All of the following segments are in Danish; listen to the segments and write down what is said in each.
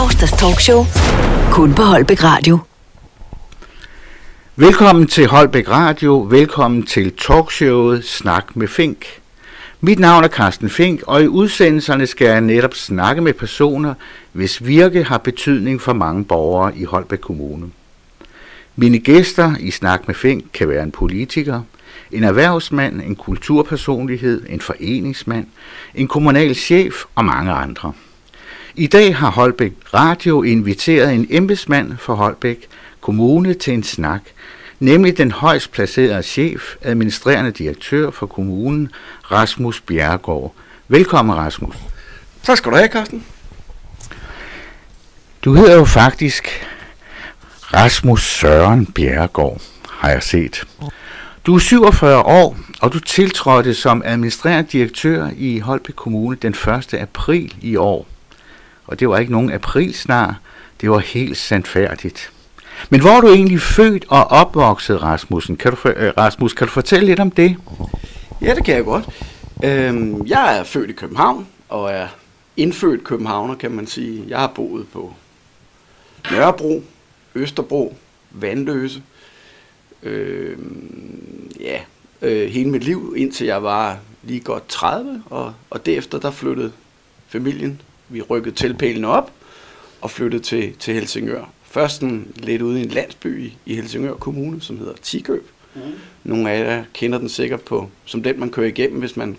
Torsdags talkshow. Kun på Holbæk Radio. Velkommen til Holbæk Radio. Velkommen til talkshowet Snak med Fink. Mit navn er Carsten Fink, og i udsendelserne skal jeg netop snakke med personer, hvis virke har betydning for mange borgere i Holbæk Kommune. Mine gæster i Snak med Fink kan være en politiker, en erhvervsmand, en kulturpersonlighed, en foreningsmand, en kommunal chef og mange andre. I dag har Holbæk Radio inviteret en embedsmand for Holbæk Kommune til en snak, nemlig den højst placerede chef, administrerende direktør for kommunen, Rasmus Bjergård. Velkommen, Rasmus. Tak skal du have, Carsten. Du hedder jo faktisk Rasmus Søren Bjergård, har jeg set. Du er 47 år, og du tiltrådte som administrerende direktør i Holbæk Kommune den 1. april i år. Og det var ikke nogen aprilsnar, det var helt sandfærdigt. Men hvor er du egentlig født og opvokset, Rasmussen? Kan du, øh, Rasmus, kan du fortælle lidt om det? Ja, det kan jeg godt. Øhm, jeg er født i København, og er indfødt københavner, kan man sige. Jeg har boet på Nørrebro, Østerbro, Vandløse. Øhm, ja, øh, hele mit liv, indtil jeg var lige godt 30, og, og derefter der flyttede familien. Vi rykkede tilpælene op og flyttede til, til Helsingør. Først en, lidt ude i en landsby i, i Helsingør Kommune, som hedder Tikøb. Mm. Nogle af jer kender den sikkert på, som den man kører igennem, hvis man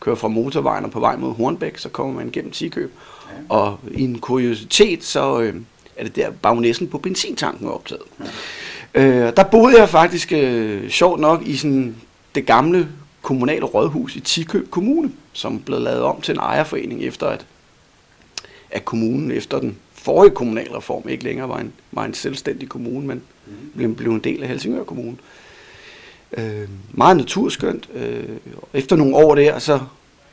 kører fra motorvejen og på vej mod Hornbæk, så kommer man igennem Tikøb. Ja. Og i en kuriositet, så øh, er det der bagnæsten på benzintanken optaget. Ja. Øh, der boede jeg faktisk øh, sjovt nok i sådan det gamle kommunale rådhus i Tikøb Kommune, som blev lavet om til en ejerforening efter at, at kommunen efter den forrige kommunalreform ikke længere var en, var en selvstændig kommune, men mm. blev, blev en del af Helsingør Kommune. Øh, meget naturskønt. Øh, efter nogle år der, så,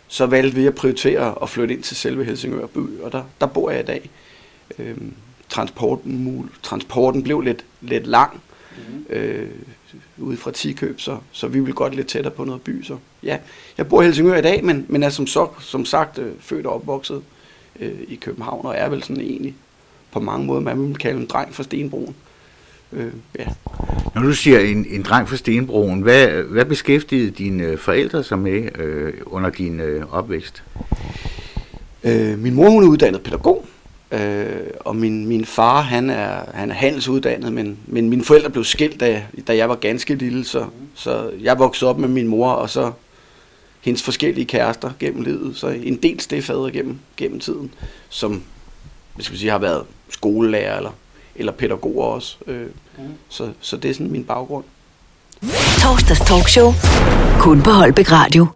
så valgte vi at prioritere at flytte ind til selve Helsingør by, og der, der bor jeg i dag. Øh, transporten, transporten blev lidt, lidt lang mm. øh, ude fra Tikøb, så, så vi vil godt lidt tættere på noget by. Så ja, jeg bor i Helsingør i dag, men, men er som, så, som sagt øh, født og opvokset øh, i København, og er vel sådan egentlig på mange måder, man vil kalde en dreng fra Stenbroen. Øh, ja. Når du siger en, en dreng fra Stenbroen, hvad, hvad beskæftigede dine forældre sig med øh, under din øh, opvækst? Øh, min mor hun er uddannet pædagog, øh, og min, min far han er, han er handelsuddannet, men, men mine forældre blev skilt, da, da jeg var ganske lille, så, så jeg voksede op med min mor, og så hendes forskellige kærester gennem livet, så en del stedfader gennem, gennem tiden, som hvad skal sige, har været skolelærer eller, eller pædagoger også. Øh, mm. så, så det er sådan min baggrund. Torsdags talkshow. Kun på Holbæk Radio.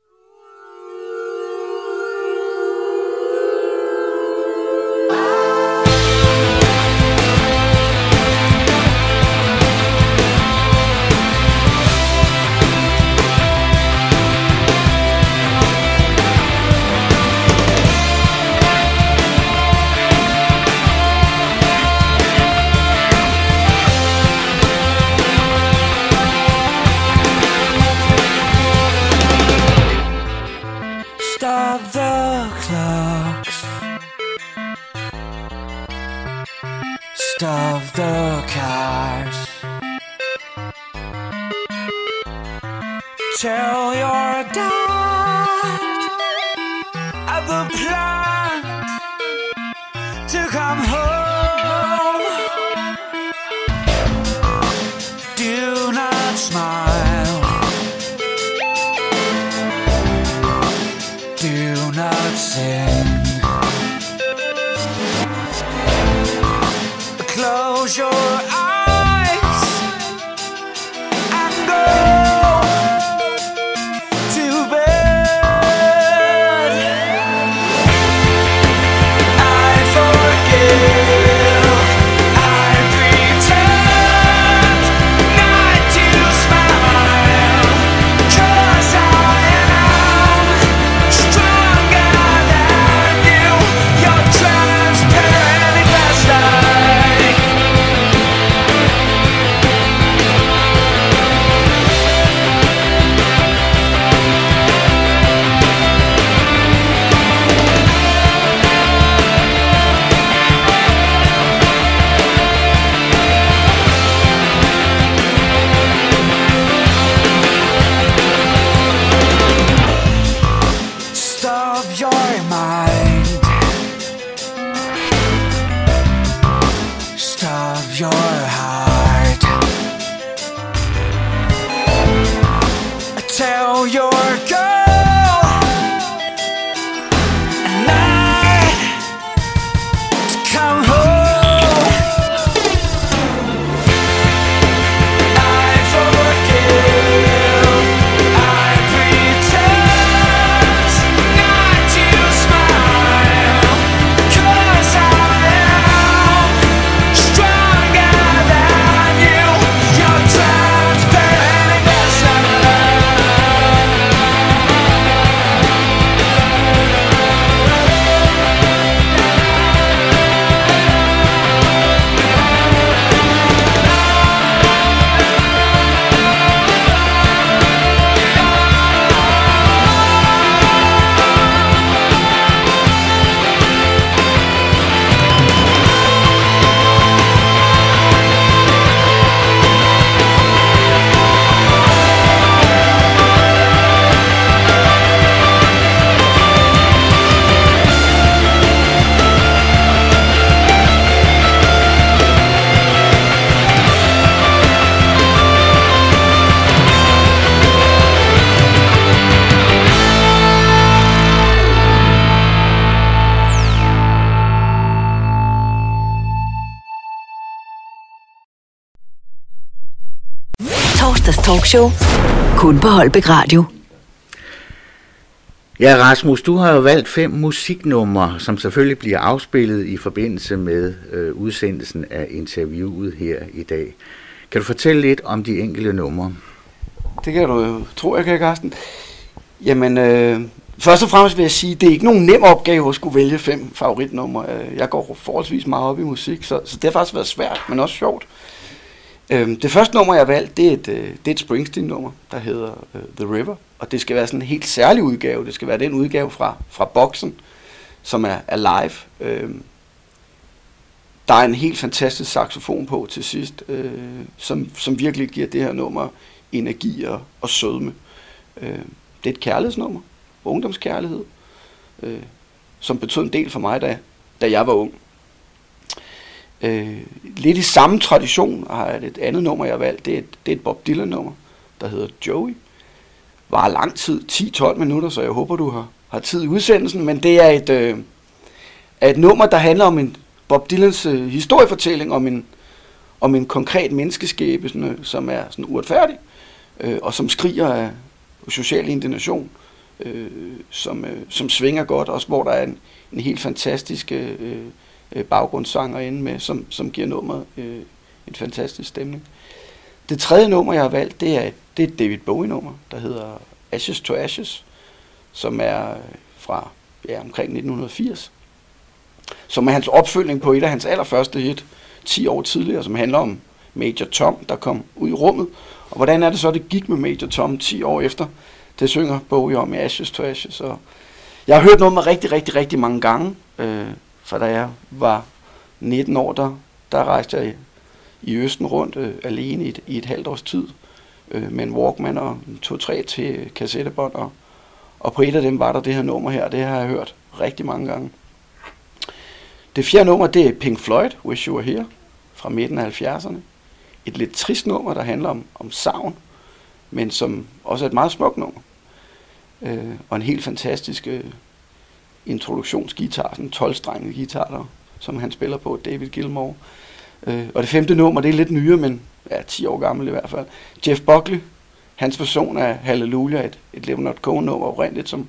Talkshow. Kun på Holbæk Radio. Ja, Rasmus, du har jo valgt fem musiknumre, som selvfølgelig bliver afspillet i forbindelse med øh, udsendelsen af interviewet her i dag. Kan du fortælle lidt om de enkelte numre? Det kan du jo tro, jeg kan, Carsten. Jamen, øh, først og fremmest vil jeg sige, det er ikke nogen nem opgave at skulle vælge fem favoritnumre. Øh, Jeg går forholdsvis meget op i musik, så, så det har faktisk været svært, men også sjovt. Øh, Øhm, det første nummer, jeg har valgt, det er et, øh, det er et Springsteen-nummer, der hedder uh, The River. Og det skal være sådan en helt særlig udgave. Det skal være den udgave fra, fra boksen, som er, er live. Øh, der er en helt fantastisk saxofon på til sidst, øh, som, som virkelig giver det her nummer energi og, og sødme. Øh, det er et kærlighedsnummer, ungdomskærlighed, øh, som betød en del for mig, da, da jeg var ung. Øh, lidt i samme tradition har jeg et andet nummer, jeg har valgt. Det er et, det er et Bob Dylan-nummer, der hedder Joey. Var lang tid, 10-12 minutter, så jeg håber, du har, har tid i udsendelsen. Men det er et, øh, er et nummer, der handler om en Bob Dylans øh, historiefortælling om en, om en konkret menneskeskæbne, øh, som er sådan uretfærdig, øh, og som skriger af social indignation, øh, som, øh, som svinger godt, også hvor der er en, en helt fantastisk øh, øh, baggrundssanger inde med, som, som giver nummeret øh, en fantastisk stemning. Det tredje nummer, jeg har valgt, det er, det er et David Bowie-nummer, der hedder Ashes to Ashes, som er øh, fra ja, omkring 1980 som er hans opfølgning på et af hans allerførste hit, 10 år tidligere, som handler om Major Tom, der kom ud i rummet. Og hvordan er det så, det gik med Major Tom 10 år efter? Det synger Bowie om i Ashes to Ashes. Og jeg har hørt noget med rigtig, rigtig, rigtig mange gange, øh, for da jeg var 19 år, der, der rejste jeg i Østen rundt øh, alene i et, i et halvt års tid øh, med en Walkman og to-tre til kassettebånd. Og, og på et af dem var der det her nummer her, det har jeg hørt rigtig mange gange. Det fjerde nummer, det er Pink Floyd, Wish You Were Here, fra midten af 70'erne. Et lidt trist nummer, der handler om, om savn, men som også er et meget smukt nummer. Øh, og en helt fantastisk øh, introduktionsgitar, sådan en 12-strenget guitar, der, som han spiller på, David Gilmour. Øh, og det femte nummer, det er lidt nyere, men ja, 10 år gammel i hvert fald. Jeff Buckley, hans version af Hallelujah, et, et Leonard Cohen-nummer oprindeligt, som,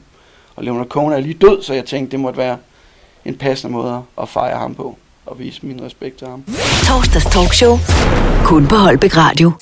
og Leonard Cohen er lige død, så jeg tænkte, det måtte være en passende måde at fejre ham på og vise min respekt til ham. Torsdags talkshow. Kun på Holbæk Radio.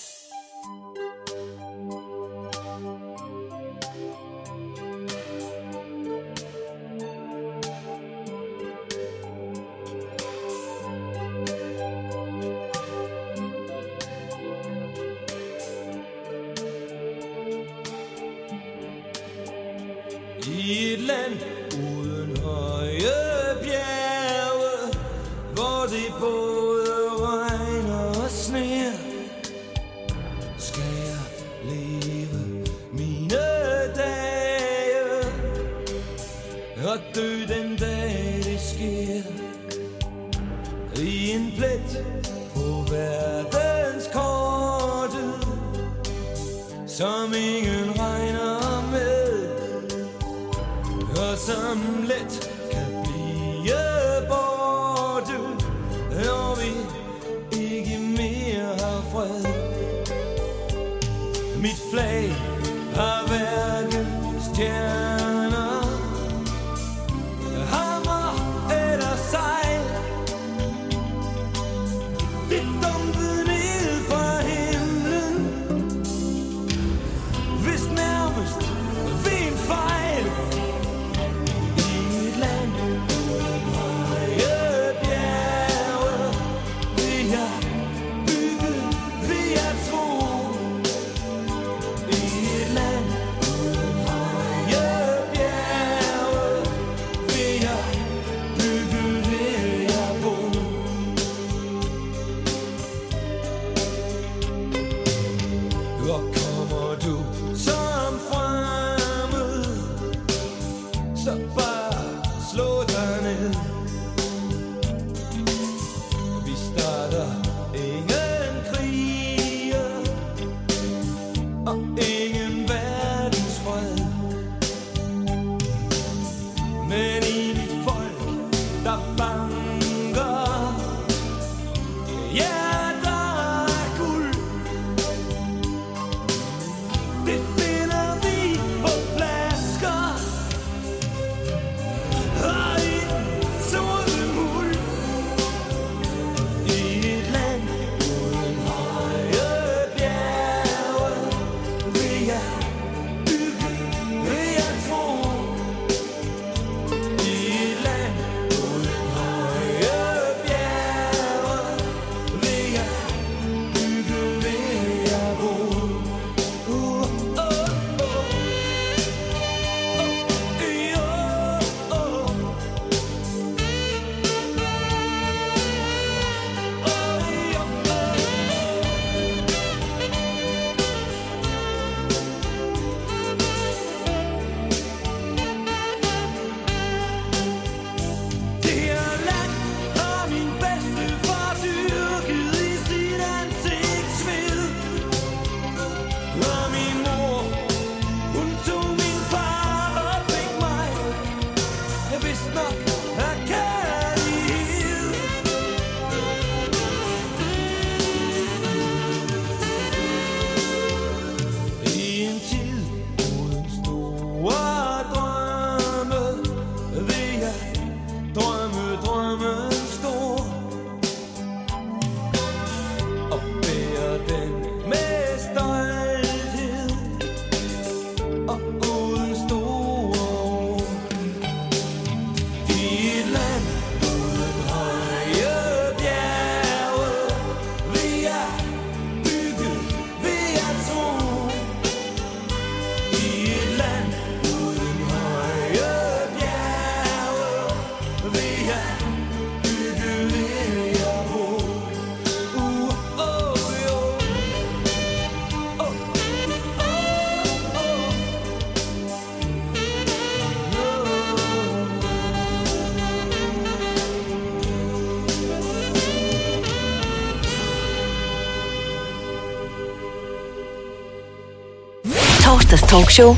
Torsdags talkshow.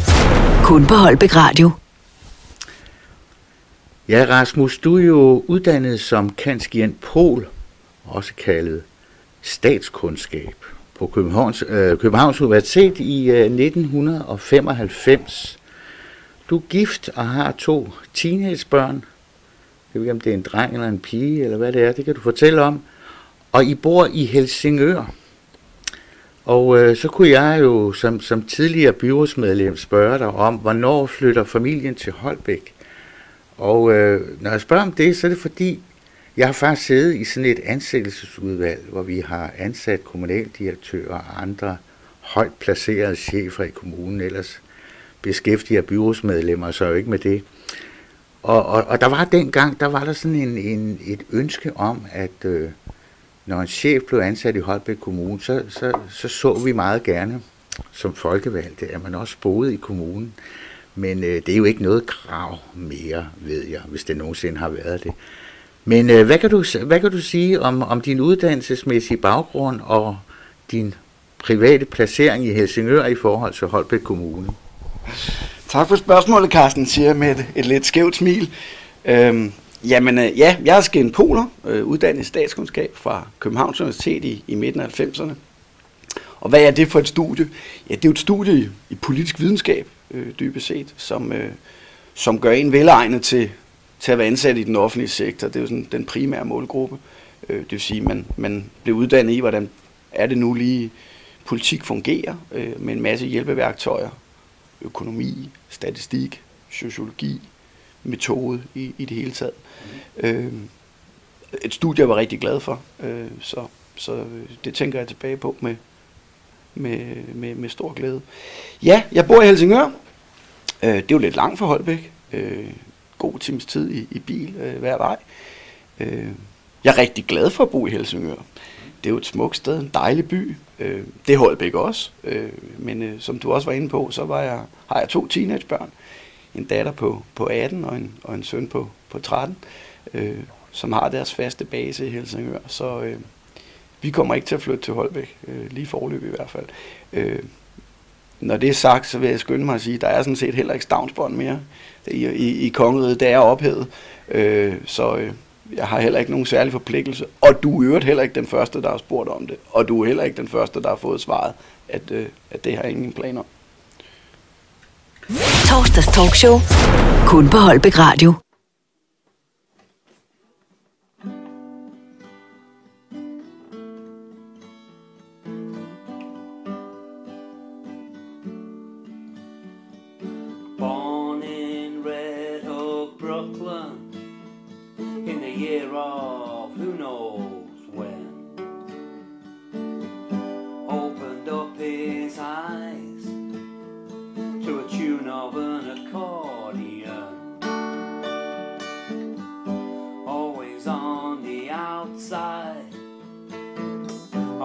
Kun på Holbæk Radio. Ja, Rasmus, du er jo uddannet som kanskien Pol, også kaldet statskundskab, på Københavns, øh, Københavns Universitet i øh, 1995. Du er gift og har to teenagebørn. Jeg ved ikke, om det er en dreng eller en pige, eller hvad det er. Det kan du fortælle om. Og I bor i Helsingør. Og øh, så kunne jeg jo som, som tidligere byrådsmedlem spørge dig om, hvornår flytter familien til Holbæk? Og øh, når jeg spørger om det, så er det fordi, jeg har faktisk siddet i sådan et ansættelsesudvalg, hvor vi har ansat kommunaldirektører og andre højt placerede chefer i kommunen, ellers beskæftiger byrådsmedlemmer så jo ikke med det. Og, og, og der var dengang, der var der sådan en, en, et ønske om, at øh, når en chef blev ansat i Holbæk Kommune, så så, så, så vi meget gerne som folkevalgte, at man også boede i kommunen. Men øh, det er jo ikke noget krav mere, ved jeg, hvis det nogensinde har været det. Men øh, hvad, kan du, hvad kan du sige om, om din uddannelsesmæssige baggrund og din private placering i Helsingør i forhold til Holbæk Kommune? Tak for spørgsmålet, Carsten, siger jeg med et, et lidt skævt smil. Øhm, jamen, øh, ja, jeg er Sken Poler, øh, uddannet i statskundskab fra Københavns Universitet i, i midten af 90'erne. Og hvad er det for et studie? Ja, det er jo et studie i, i politisk videnskab, øh, dybest set, som, øh, som gør en velegnet til, til at være ansat i den offentlige sektor. Det er jo sådan den primære målgruppe. Øh, det vil sige, at man, man bliver uddannet i, hvordan er det nu lige politik fungerer, øh, med en masse hjælpeværktøjer, økonomi, statistik, sociologi, metode i, i det hele taget. Mm. Øh, et studie, jeg var rigtig glad for, øh, så, så det tænker jeg tilbage på med, med, med, med stor glæde. Ja, jeg bor i Helsingør. Øh, det er jo lidt langt fra Holbæk. Øh, god times tid i, i bil øh, hver vej. Øh, jeg er rigtig glad for at bo i Helsingør. Det er jo et smukt sted, en dejlig by. Øh, det er Holbæk også. Øh, men øh, som du også var inde på, så var jeg, har jeg to teenagebørn. En datter på, på 18 og en, og en søn på, på 13, øh, som har deres faste base i Helsingør. Så øh, vi kommer ikke til at flytte til Holbæk, øh, lige forløb i hvert fald. Øh, når det er sagt, så vil jeg skynde mig at sige, at der er sådan set heller ikke stavnsbånd mere i, i, i kongeriget. Det er ophævet. Øh, så øh, jeg har heller ikke nogen særlig forpligtelse. Og du er øvrigt heller ikke den første, der har spurgt om det. Og du er heller ikke den første, der har fået svaret, at, øh, at det har ingen planer om. Torsdags talkshow. Kun på Holbæk Radio.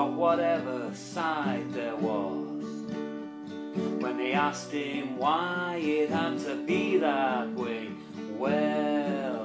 Whatever side there was. When they asked him why it had to be that way, well,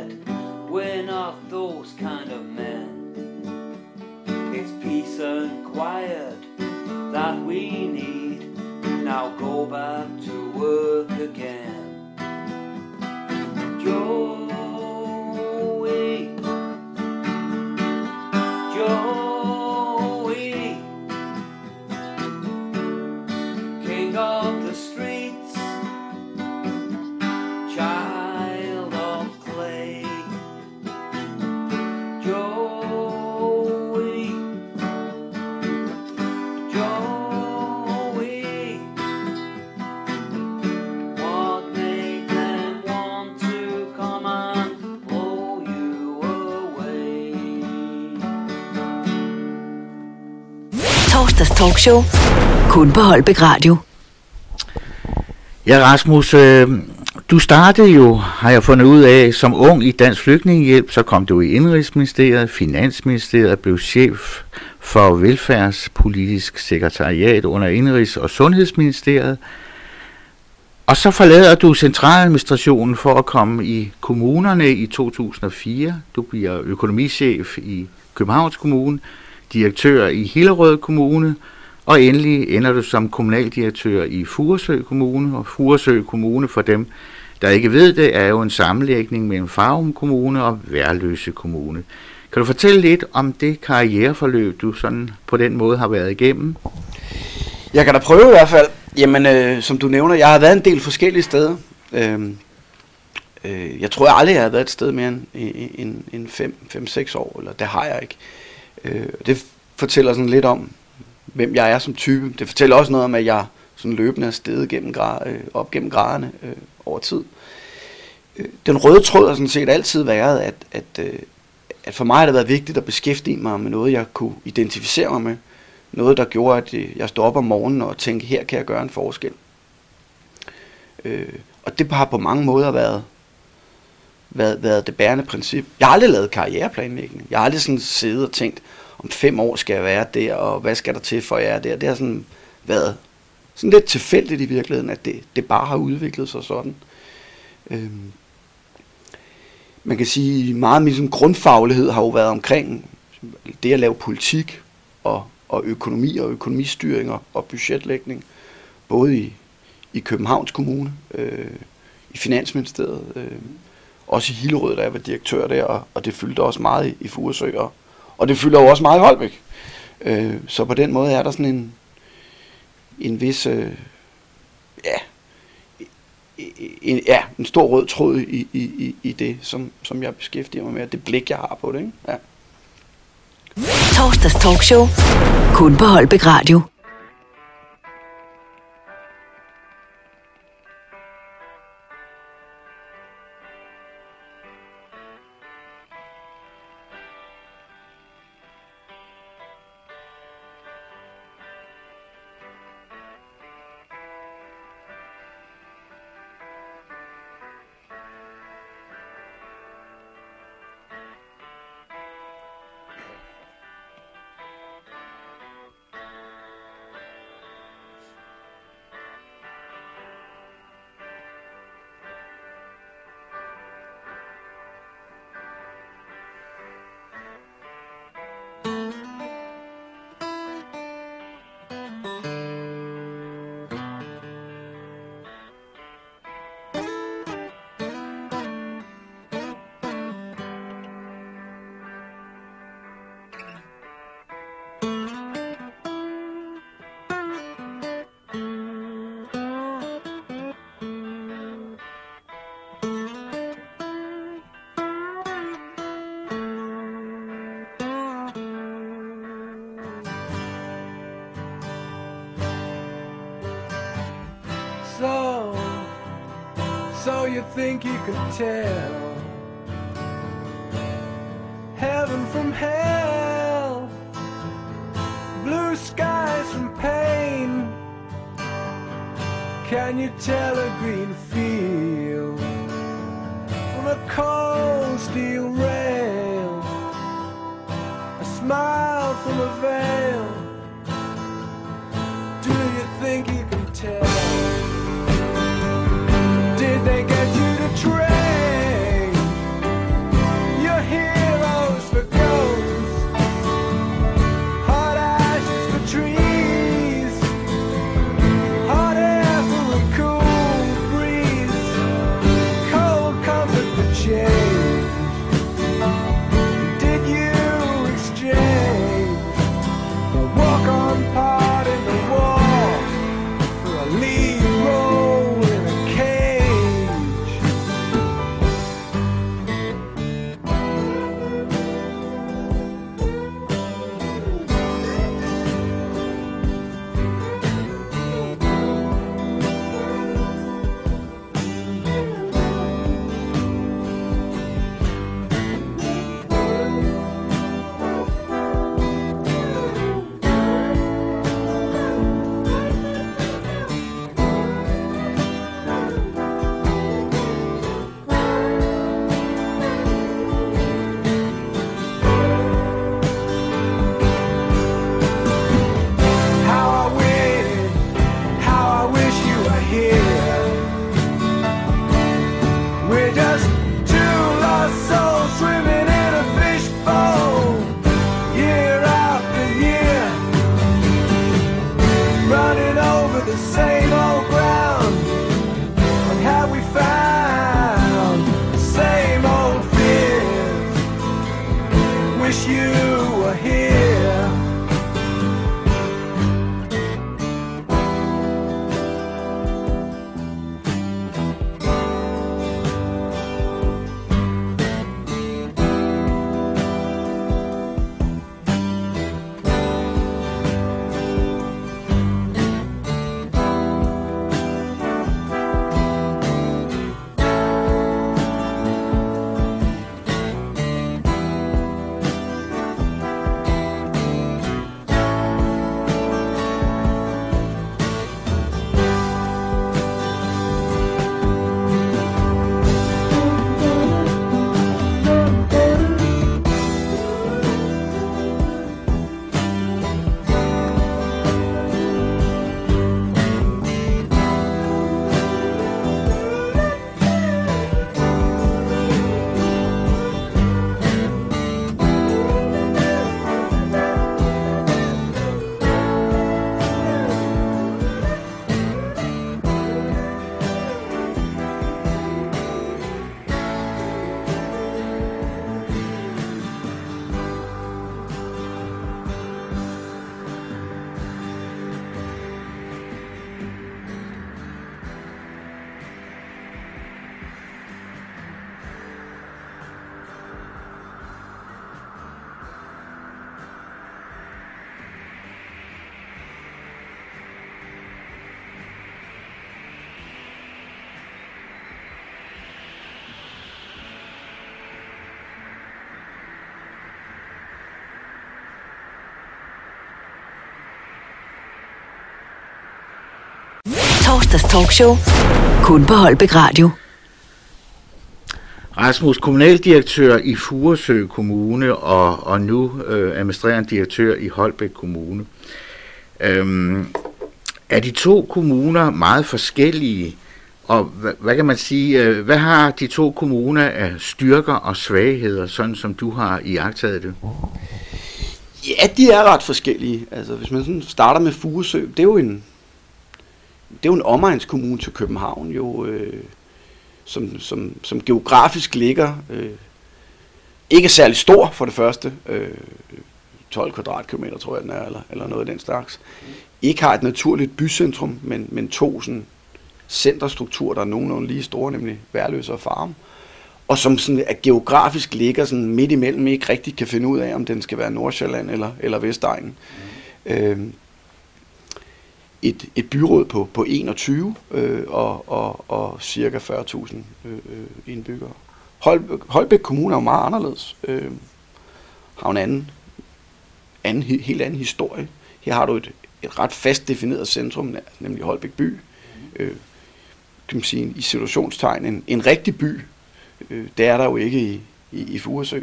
said, We're not those kind of men. It's peace and quiet that we need. Now go back talkshow. Kun på Holbæk Radio. Ja, Rasmus, øh, du startede jo, har jeg fundet ud af, som ung i Dansk Flygtningehjælp, så kom du i Indrigsministeriet, Finansministeriet, blev chef for Velfærdspolitisk Sekretariat under Indrigs- og Sundhedsministeriet. Og så forlader du centraladministrationen for at komme i kommunerne i 2004. Du bliver økonomichef i Københavns Kommune, direktør i Hillerød Kommune, og endelig ender du som kommunaldirektør i Furesø Kommune. Og Furesø Kommune, for dem, der ikke ved det, er jo en sammenlægning mellem Farum Kommune og Værløse Kommune. Kan du fortælle lidt om det karriereforløb, du sådan på den måde har været igennem? Jeg kan da prøve i hvert fald. Jamen, øh, som du nævner, jeg har været en del forskellige steder. Øhm, øh, jeg tror jeg aldrig, jeg har været et sted mere end, en en en 5-6 år, eller det har jeg ikke. Øh, Øh, det fortæller sådan lidt om, hvem jeg er som type. Det fortæller også noget om, at jeg sådan løbende er steget gennem gra- øh, op gennem graderne øh, over tid. Øh, den røde tråd har sådan set altid været, at, at, øh, at for mig har det været vigtigt at beskæftige mig med noget, jeg kunne identificere mig med. Noget, der gjorde, at øh, jeg stod op om morgenen og tænkte, her kan jeg gøre en forskel. Øh, og det har på mange måder været, været, været det bærende princip. Jeg har aldrig lavet karriereplanlægning. Jeg har aldrig sådan siddet og tænkt, om fem år skal jeg være der, og hvad skal der til for jeg er der. Det har sådan været sådan lidt tilfældigt i virkeligheden, at det, det bare har udviklet sig sådan. Øhm, man kan sige, meget af min sådan grundfaglighed har jo været omkring det at lave politik og, og økonomi og økonomistyring og, og budgetlægning, både i, i Københavns Kommune, øh, i Finansministeriet, øh, også i Hillerød, da jeg var direktør der, og, og det fyldte også meget i, i Furesø, og, og det fylder jo også meget i Holbæk. Øh, så på den måde er der sådan en, en vis, øh, ja, en, ja, en stor rød tråd i, i, i, i det, som, som jeg beskæftiger mig med, det blik, jeg har på det. Ikke? Ja. Torsdags talkshow. Kun på Holbæk Radio. Think you can tell Torsdags talkshow. Kun på Holbæk Radio. Rasmus, kommunaldirektør i Furesø Kommune og, og nu øh, administrerende direktør i Holbæk Kommune. Øhm, er de to kommuner meget forskellige? Og hvad, hvad kan man sige, øh, hvad har de to kommuner af styrker og svagheder, sådan som du har iagtaget det? Ja, de er ret forskellige. Altså, hvis man sådan starter med Furesø, det er jo en, det er jo en omegnskommune til København, jo, øh, som, som, som geografisk ligger øh, ikke særlig stor for det første, øh, 12 kvadratkilometer tror jeg den er, eller, eller noget af den slags. Ikke har et naturligt bycentrum, men, men to sådan centerstrukturer, der er nogenlunde lige store, nemlig Værløse og Farm. Og som sådan at geografisk ligger sådan midt imellem, ikke rigtig kan finde ud af, om den skal være Nordsjælland eller, eller Vestegnen. Mm. Øh, et, et byråd på, på 21 øh, og, og, og cirka 40.000 øh, indbyggere. Holbæk, Holbæk Kommune er jo meget anderledes. Øh, har en anden, anden, helt anden historie. Her har du et, et ret fast defineret centrum, nemlig Holbæk by. øh, kan man sige, i situationstegn en, en rigtig by. Øh, det er der jo ikke i, i, i Furesø.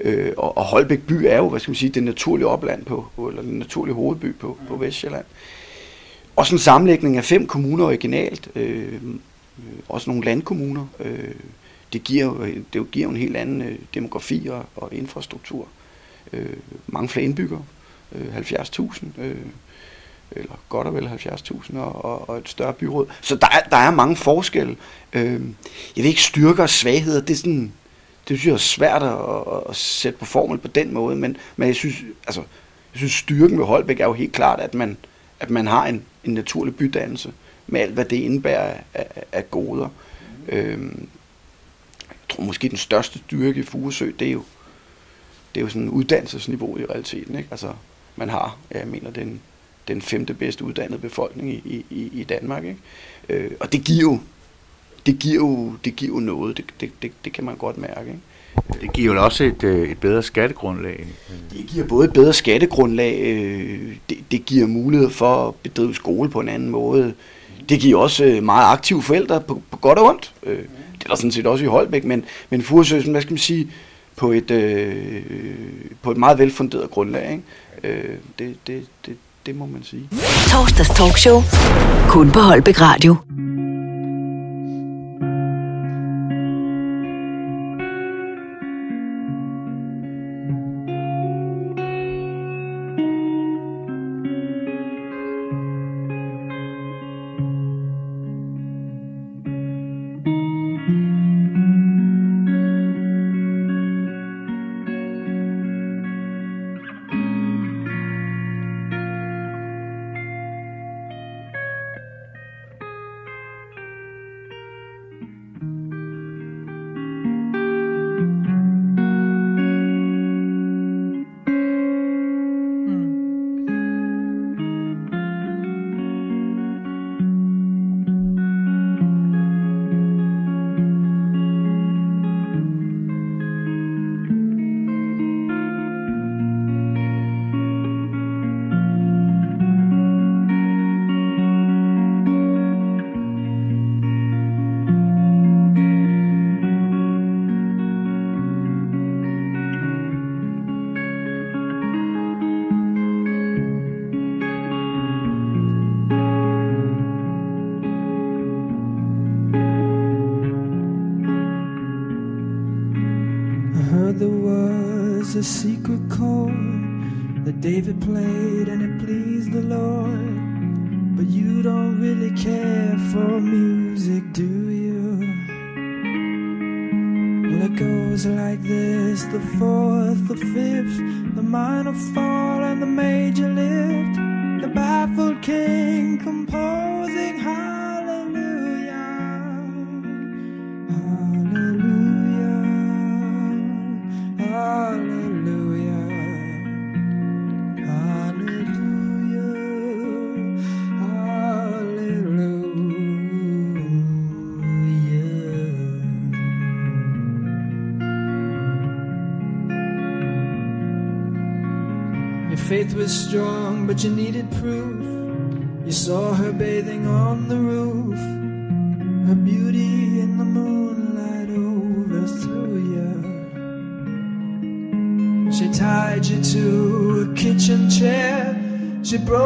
Øh, og, og Holbæk by er jo, hvad skal man sige, det naturlige opland på, eller den naturlige hovedby på, på Vestjylland. Også en sammenlægning af fem kommuner originalt, øh, øh også nogle landkommuner. Øh, det giver, det giver en helt anden øh, demografi og, og infrastruktur. Øh, mange flere indbyggere, øh, 70.000, øh, eller godt og vel 70.000, og, og, og et større byråd. Så der er, der er mange forskelle. Øh, jeg ved ikke, styrker og svagheder, det er sådan, det synes jeg er svært at, at, at sætte på formel på den måde, men, men jeg synes, altså, jeg synes styrken ved Holbæk er jo helt klart, at man, at man har en, en naturlig bydannelse med alt, hvad det indebærer af, af, goder. goder. Øhm, jeg tror måske den største styrke i Furesø, det er jo, det er jo sådan uddannelsesniveau i realiteten. Ikke? Altså, man har, jeg mener, den, den femte bedste uddannede befolkning i, i, i Danmark. Ikke? Øh, og det giver jo, det giver jo, det giver jo noget, det, det, det, det kan man godt mærke. Ikke? Det giver jo også et, øh, et bedre skattegrundlag. Det giver både et bedre skattegrundlag, øh, det, det giver mulighed for at bedrive skole på en anden måde. Det giver også øh, meget aktive forældre på, på godt og ondt. Det er der sådan set også i Holbæk, men, men Furesø, sådan, hvad skal man sige, på et, øh, på et meget velfunderet grundlag. Ikke? Øh, det, det, det, det må man sige. Torsdags talkshow. Kun på Holbæk Radio.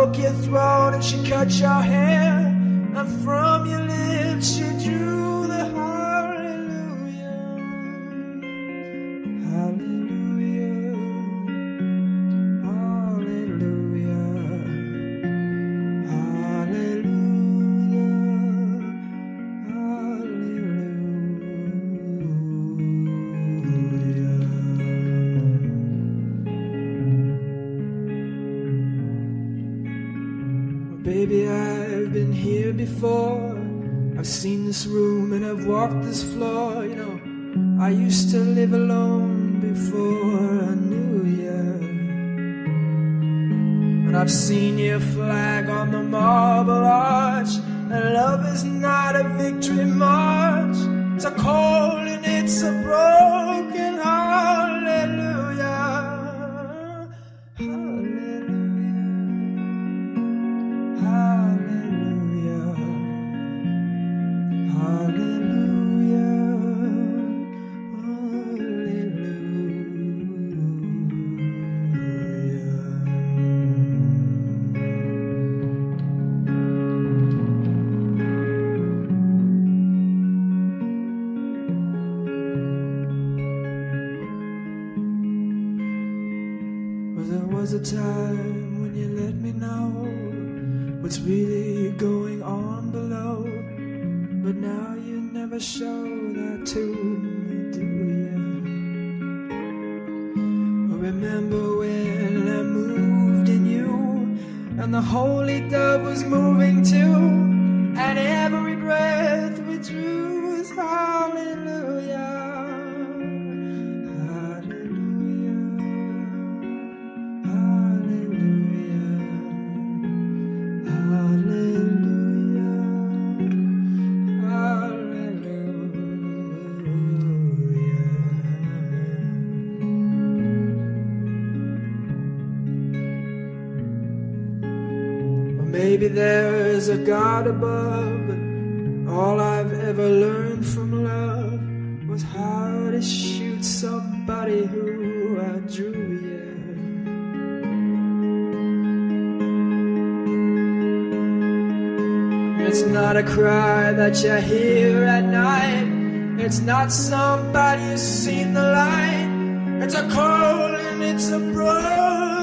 Broke your throat and she cut your hair. And from and I've walked this floor. You know, I used to live alone before I knew you. And I've seen your flag on the marble arch. And love is not a victory march. It's a cold and it's a broken. Hallelujah. A time God above, all I've ever learned from love was how to shoot somebody who I drew, yeah. It's not a cry that you hear at night. It's not somebody who's seen the light. It's a call and it's a broken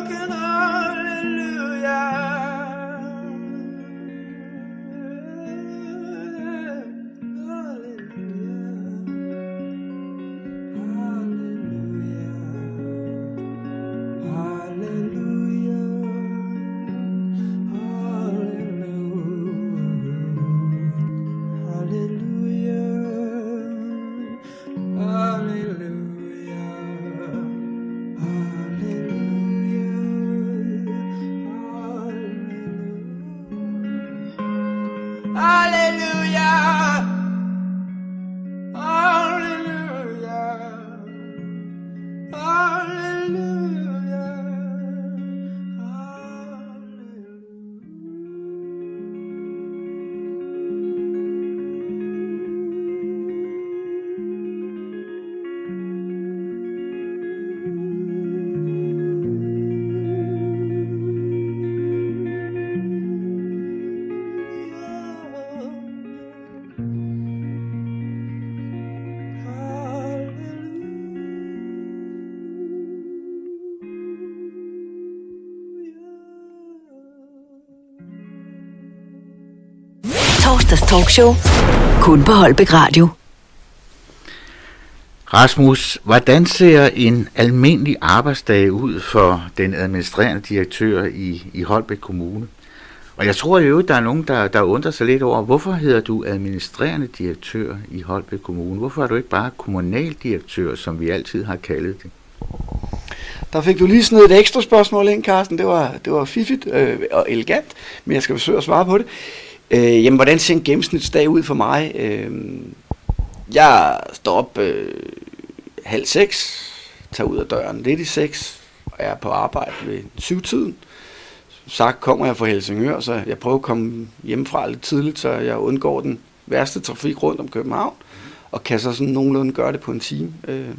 talkshow. Kun på Holbæk Radio. Rasmus, hvordan ser en almindelig arbejdsdag ud for den administrerende direktør i, i Holbæk Kommune? Og jeg tror jo, der er nogen, der, der undrer sig lidt over, hvorfor hedder du administrerende direktør i Holbæk Kommune? Hvorfor er du ikke bare kommunaldirektør, som vi altid har kaldet det? Der fik du lige sådan et ekstra spørgsmål ind, Carsten. Det var, det var fiffigt øh, og elegant, men jeg skal forsøge at svare på det. Øh, jamen, hvordan ser en gennemsnitsdag ud for mig? Øh, jeg står op øh, halv seks, tager ud af døren lidt i seks, og jeg er på arbejde ved syvtiden. Som sagt kommer jeg fra Helsingør, så jeg prøver at komme hjemmefra lidt tidligt, så jeg undgår den værste trafik rundt om København, og kan så sådan nogenlunde gøre det på en time. Øh,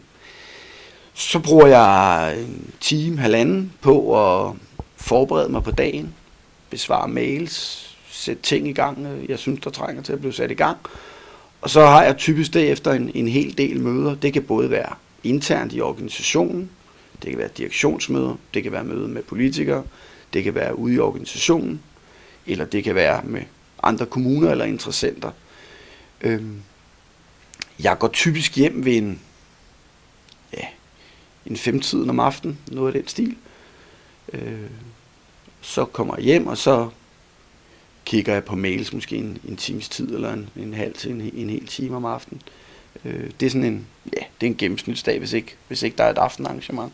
så bruger jeg en time, halvanden på at forberede mig på dagen, besvare mails, sætte ting i gang, øh, jeg synes, der trænger til at blive sat i gang. Og så har jeg typisk derefter en, en hel del møder. Det kan både være internt i organisationen, det kan være direktionsmøder, det kan være møder med politikere, det kan være ude i organisationen, eller det kan være med andre kommuner eller interessenter. Øhm, jeg går typisk hjem ved en, ja, en femtiden om aftenen, noget af den stil. Øh, så kommer jeg hjem, og så kigger jeg på mails måske en, en times tid, eller en, en halv til en, en hel time om aftenen. Øh, det er sådan en, ja, det er en gennemsnitsdag, hvis ikke, hvis ikke der er et aftenarrangement.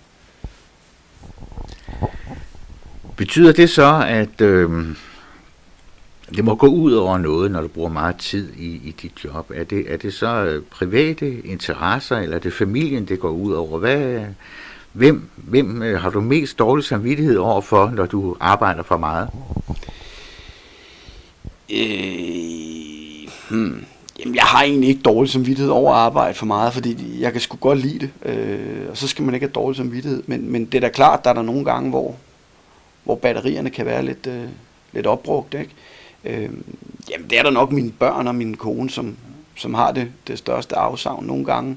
Betyder det så, at øh, det må gå ud over noget, når du bruger meget tid i, i dit job? Er det, er det så øh, private interesser, eller er det familien, det går ud over? Hvad, hvem hvem øh, har du mest dårlig samvittighed over for, når du arbejder for meget? Øh, hmm. Jamen, jeg har egentlig ikke dårlig samvittighed over at arbejde for meget, fordi jeg kan sgu godt lide det. Øh, og så skal man ikke have dårlig samvittighed. Men, men det er da klart, der er der nogle gange, hvor, hvor batterierne kan være lidt, øh, lidt opbrugt. Ikke? Øh, jamen, det er der nok mine børn og min kone, som, som har det, det største afsavn nogle gange.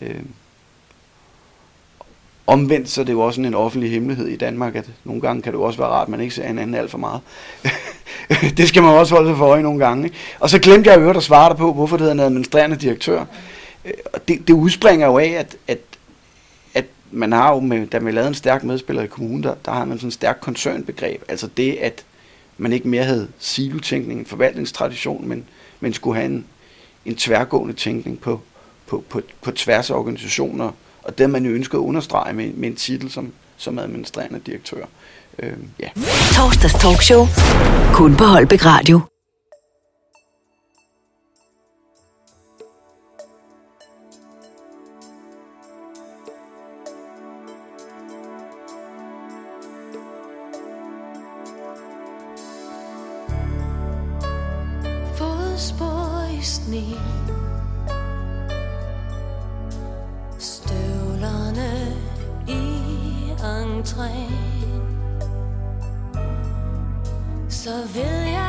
Øh, omvendt så er det jo også sådan en offentlig hemmelighed i Danmark, at nogle gange kan det jo også være rart, at man ikke ser hinanden alt for meget. det skal man også holde sig for øje nogle gange. Ikke? Og så glemte jeg jo øvrigt at svare dig på, hvorfor det hedder en administrerende direktør. Øh, og det, det udspringer jo af, at, at, at man har jo, med, da man lavede en stærk medspiller i kommunen, der, der har man sådan en stærk koncernbegreb. Altså det, at man ikke mere havde silotænkning, en forvaltningstradition, men, men skulle have en, en tværgående tænkning på, på, på, på tværs af organisationer, og det man jo ønsker at understrege med, med en titel som, som administrerende direktør. Øh, ja. Torsdags talkshow. Kun på Holbæk Radio. Fodspor i sne entréen Så vil jeg,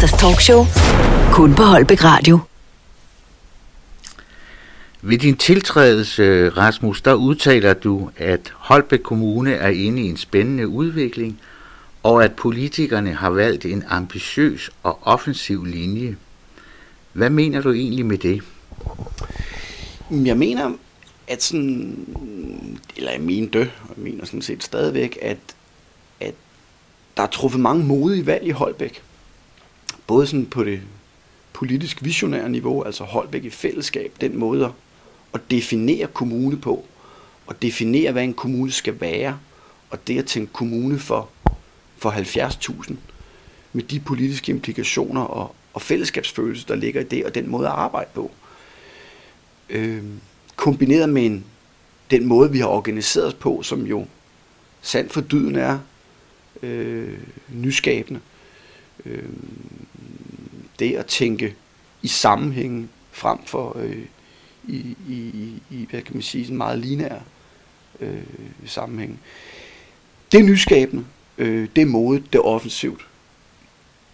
Torsdags talkshow. Kun på Holbæk Radio. Ved din tiltrædelse, Rasmus, der udtaler du, at Holbæk Kommune er inde i en spændende udvikling, og at politikerne har valgt en ambitiøs og offensiv linje. Hvad mener du egentlig med det? Jeg mener, at sådan, eller jeg mente, og jeg mener sådan set stadigvæk, at, at der er truffet mange modige valg i Holbæk. Både sådan på det politisk visionære niveau, altså Holbæk i fællesskab, den måde at definere kommune på, og definere, hvad en kommune skal være, og det at tænke kommune for, for 70.000, med de politiske implikationer og, og fællesskabsfølelse, der ligger i det, og den måde at arbejde på. Øh, kombineret med en, den måde, vi har organiseret os på, som jo sandt for dyden er øh, nyskabende. Øh, det at tænke i sammenhængen frem for øh, i, i, i, hvad kan man sige, en meget lineær øh, sammenhæng. Det er nyskabende, øh, det er modet, det er offensivt.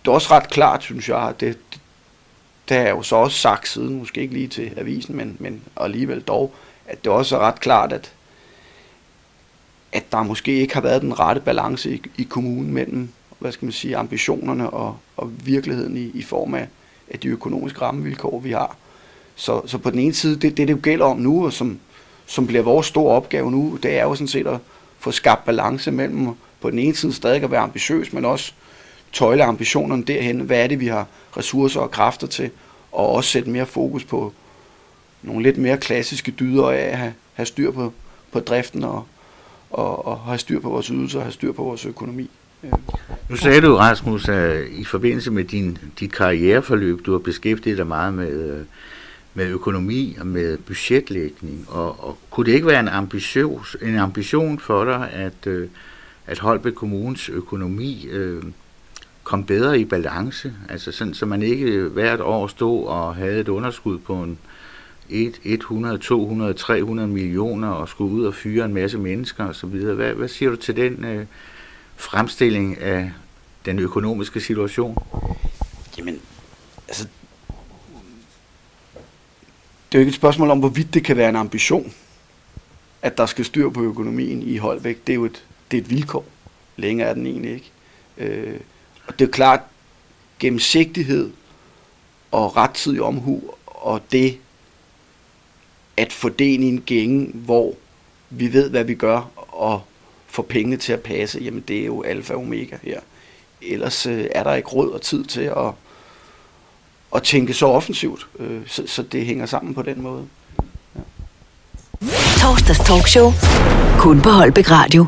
Det er også ret klart, synes jeg, at det, det har jeg jo så også sagt siden, måske ikke lige til avisen, men, men alligevel dog, at det også er ret klart, at, at der måske ikke har været den rette balance i, i kommunen mellem, hvad skal man sige, ambitionerne og, og virkeligheden i, i form af, af de økonomiske rammevilkår, vi har. Så, så på den ene side, det, det, det jo gælder om nu, og som, som bliver vores store opgave nu, det er jo sådan set at få skabt balance mellem på den ene side stadig at være ambitiøs, men også tøjle ambitionerne derhen. Hvad er det, vi har ressourcer og kræfter til? Og også sætte mere fokus på nogle lidt mere klassiske dyder af at have, have styr på, på driften og, og, og have styr på vores ydelser og have styr på vores økonomi. Nu sagde du, Rasmus, at i forbindelse med din, dit karriereforløb, du har beskæftiget dig meget med, øh, med økonomi og med budgetlægning, og, og kunne det ikke være en ambitiøs, en ambition for dig, at, øh, at Holbæk Kommunes økonomi øh, kom bedre i balance, altså sådan, så man ikke hvert år stod og havde et underskud på en 1, 100, 200, 300 millioner og skulle ud og fyre en masse mennesker osv. Hvad, hvad siger du til den øh, fremstilling af den økonomiske situation? Jamen, altså, det er jo ikke et spørgsmål om, hvorvidt det kan være en ambition, at der skal styr på økonomien i Holbæk. Det er jo et, det er et vilkår. Længere er den egentlig ikke. Øh, og det er klart, gennemsigtighed og rettidig omhu, og det at få det ind i en gænge, hvor vi ved, hvad vi gør, og får pengene til at passe, jamen det er jo alfa og omega her. Ellers øh, er der ikke råd og tid til at, at tænke så offensivt, øh, så, så det hænger sammen på den måde. Torsdags talkshow. Kun på Holbæk Radio.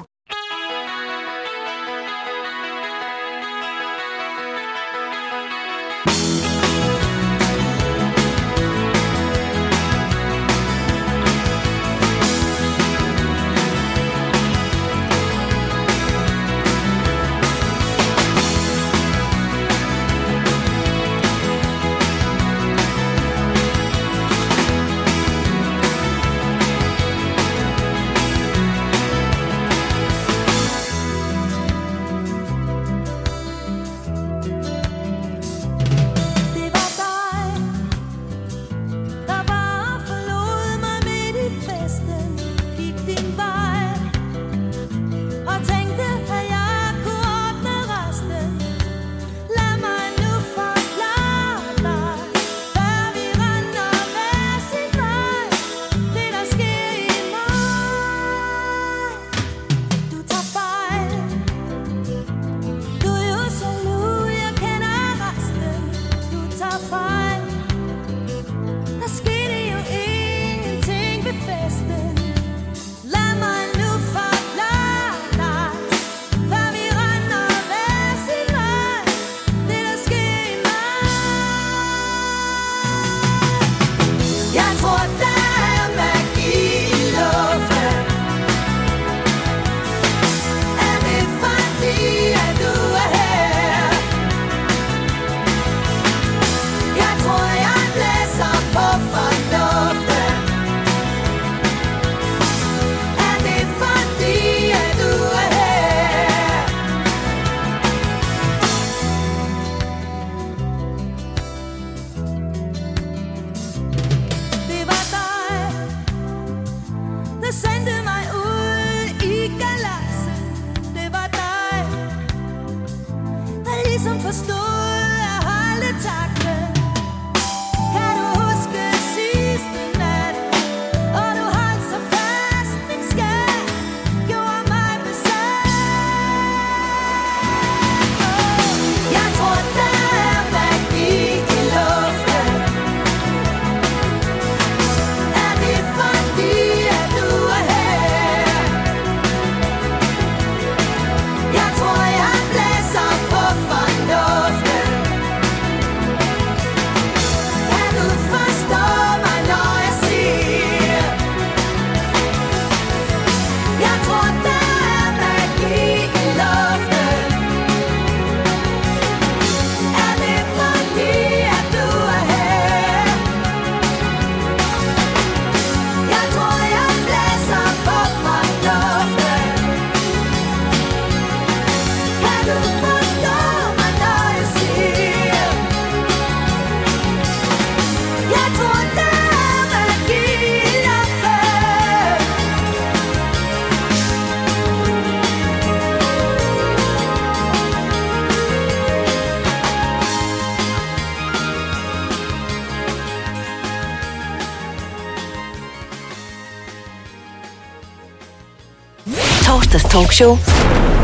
Talkshow.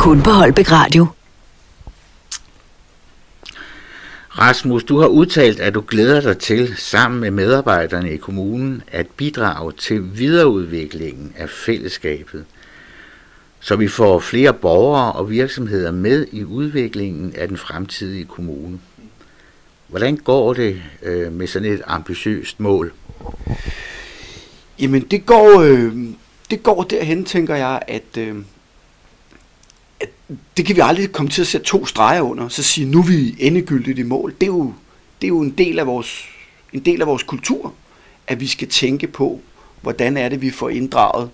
Kun på Holbæk Radio. Rasmus, du har udtalt, at du glæder dig til, sammen med medarbejderne i kommunen, at bidrage til videreudviklingen af fællesskabet, så vi får flere borgere og virksomheder med i udviklingen af den fremtidige kommune. Hvordan går det øh, med sådan et ambitiøst mål? Jamen, det går, øh, det går derhen, tænker jeg, at, øh, at det kan vi aldrig komme til at sætte to streger under, så sige, nu er vi endegyldigt i mål. Det er jo, det er jo en, del af vores, en del af vores kultur, at vi skal tænke på, hvordan er det, vi får inddraget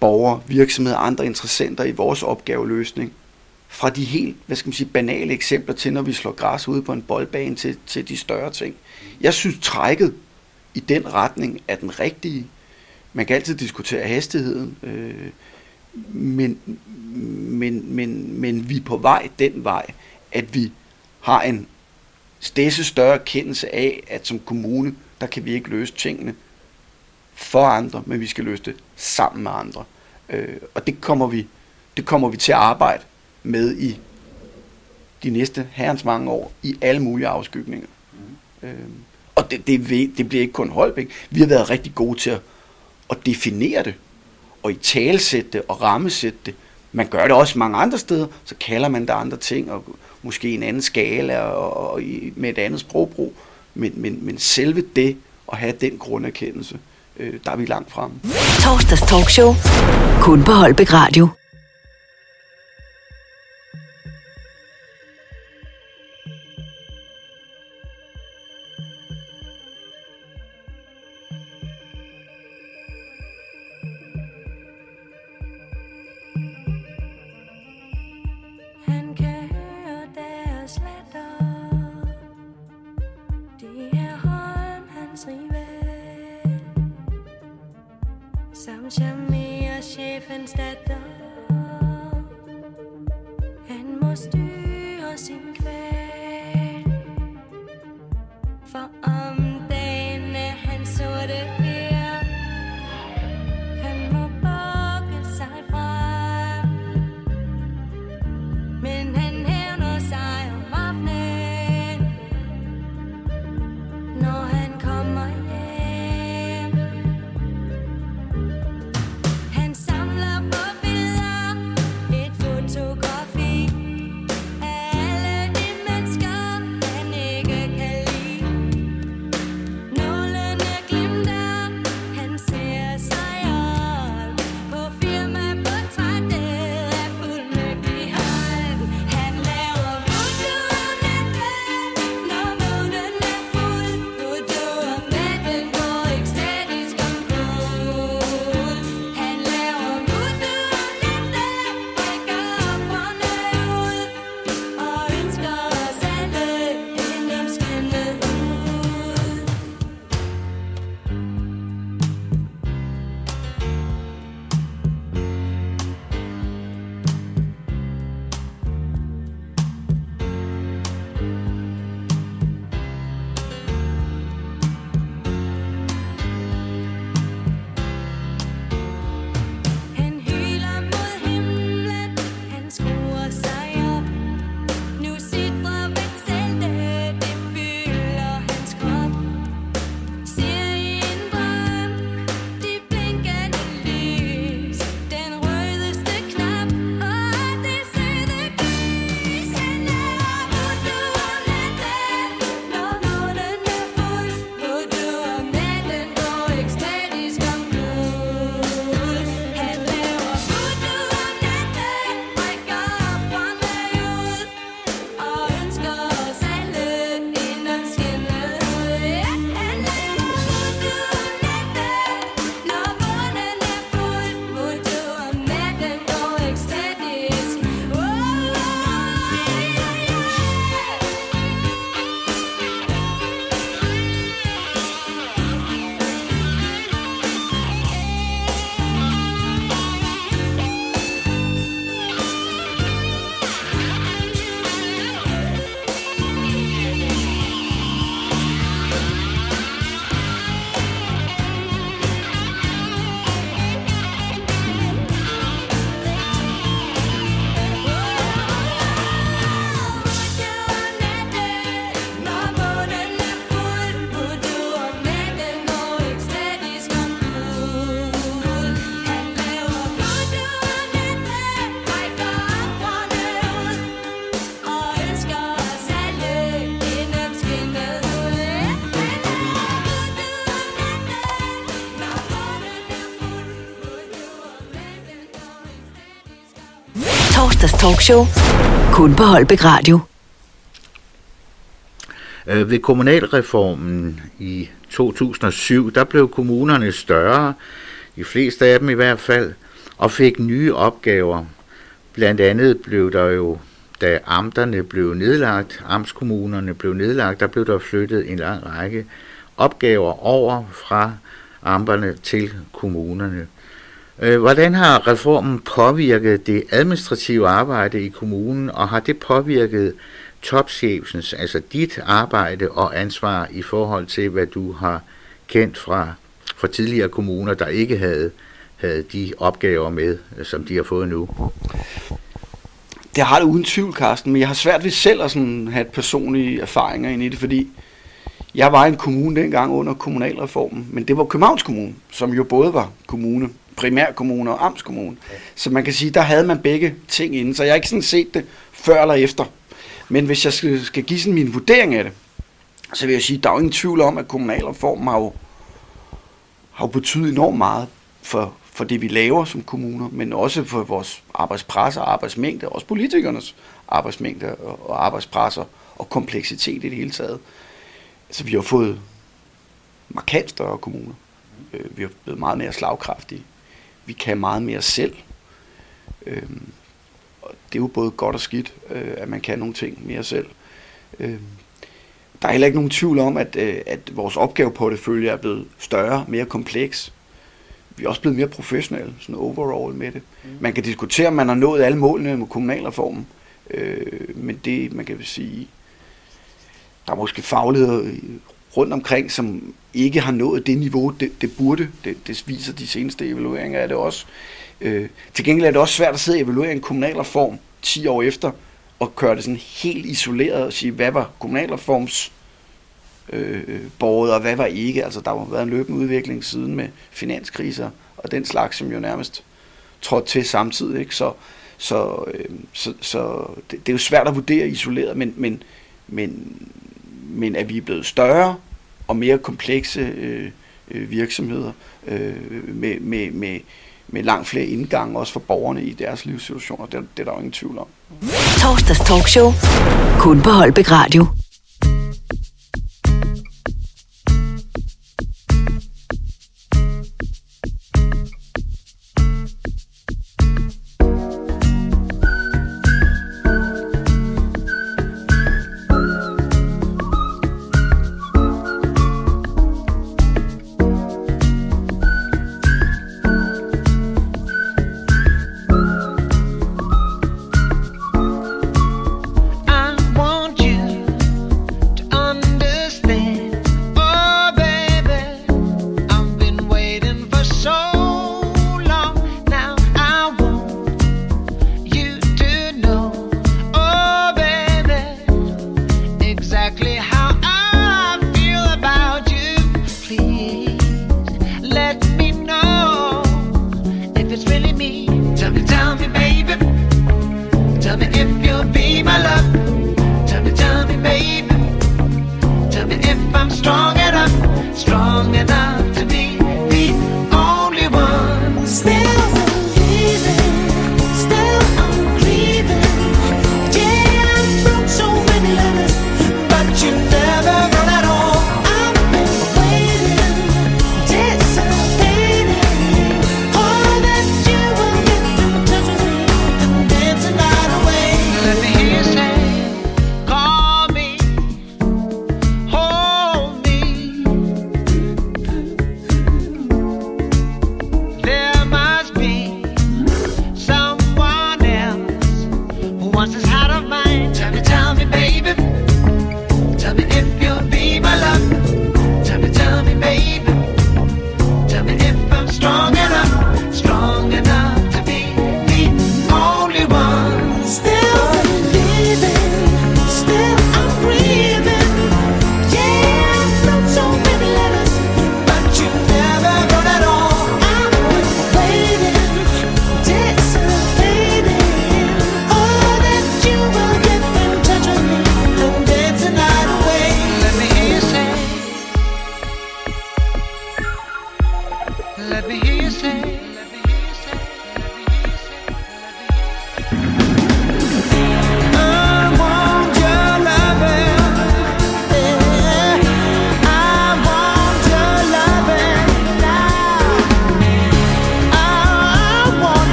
borgere, virksomheder og andre interessenter i vores opgaveløsning. Fra de helt, hvad skal man sige, banale eksempler til, når vi slår græs ude på en boldbane til, til de større ting. Jeg synes, trækket i den retning er den rigtige. Man kan altid diskutere hastigheden, øh, men, men, men, men vi er på vej den vej, at vi har en stæse større erkendelse af, at som kommune, der kan vi ikke løse tingene for andre, men vi skal løse det sammen med andre. Øh, og det kommer, vi, det kommer vi til at arbejde med i de næste herrens mange år, i alle mulige afskygninger. Mm. Øh, og det, det, det bliver ikke kun Holbæk. Vi har været rigtig gode til at, at definere det, og i talsætte det, og rammesætte det. Man gør det også mange andre steder, så kalder man det andre ting, og måske en anden skala, og, og i- med et andet sprogbrug. Men, men, men selve det, at have den grunderkendelse, øh, der er vi langt fremme. Torsdags talkshow. Kun på Holbæk Radio. Charmerer chefens datter. Han må styre sin kval For om talkshow. Kun på Holbæk Radio. Øh, ved kommunalreformen i 2007, der blev kommunerne større, de fleste af dem i hvert fald, og fik nye opgaver. Blandt andet blev der jo, da amterne blev nedlagt, amtskommunerne blev nedlagt, der blev der flyttet en lang række opgaver over fra amterne til kommunerne. Øh, Hvordan har reformen påvirket det administrative arbejde i kommunen, og har det påvirket topchefens, altså dit arbejde og ansvar i forhold til, hvad du har kendt fra, fra tidligere kommuner, der ikke havde, havde de opgaver med, som de har fået nu? Det har det uden tvivl, Carsten, men jeg har svært ved selv at sådan have personlige erfaringer ind i det, fordi jeg var i en kommune dengang under kommunalreformen, men det var Københavns Kommune, som jo både var kommune, primærkommune og amtskommune. Så man kan sige, der havde man begge ting inden. så jeg har ikke sådan set det før eller efter. Men hvis jeg skal, skal give sådan min vurdering af det, så vil jeg sige, der er jo ingen tvivl om, at kommunalreformen har jo, har jo betydet enormt meget for, for det, vi laver som kommuner, men også for vores arbejdspres og arbejdsmængde, også politikernes arbejdsmængde og, arbejdspresser og kompleksitet i det hele taget. Så vi har fået markant større kommuner. Øh, vi har blevet meget mere slagkraftige. Vi kan meget mere selv. Øh, og det er jo både godt og skidt, øh, at man kan nogle ting mere selv. Øh, der er heller ikke nogen tvivl om, at, øh, at vores opgaveportefølje er blevet større, mere kompleks. Vi er også blevet mere professionelle, sådan overall med det. Man kan diskutere, om man har nået alle målene med kommunalreformen, øh, men det, man kan sige, der er måske faglighed rundt omkring, som ikke har nået det niveau, det, det burde. Det, det viser de seneste evalueringer af det også. Øh, til gengæld er det også svært at sidde og evaluere en kommunalreform 10 år efter, og køre det sådan helt isoleret og sige, hvad var kommunalreforms øh, borget, og hvad var ikke. Altså, der har været en løbende udvikling siden med finanskriser og den slags, som jo nærmest trådte til samtidig. Ikke? Så, så, øh, så, så det, det er jo svært at vurdere isoleret, men, men, men, men at vi er blevet større og mere komplekse øh, øh virksomheder øh, med, med, med, med langt flere indgange også for borgerne i deres livssituationer, det, det er der jo ingen tvivl om. Torsdags talkshow. Kun på Holbæk Radio.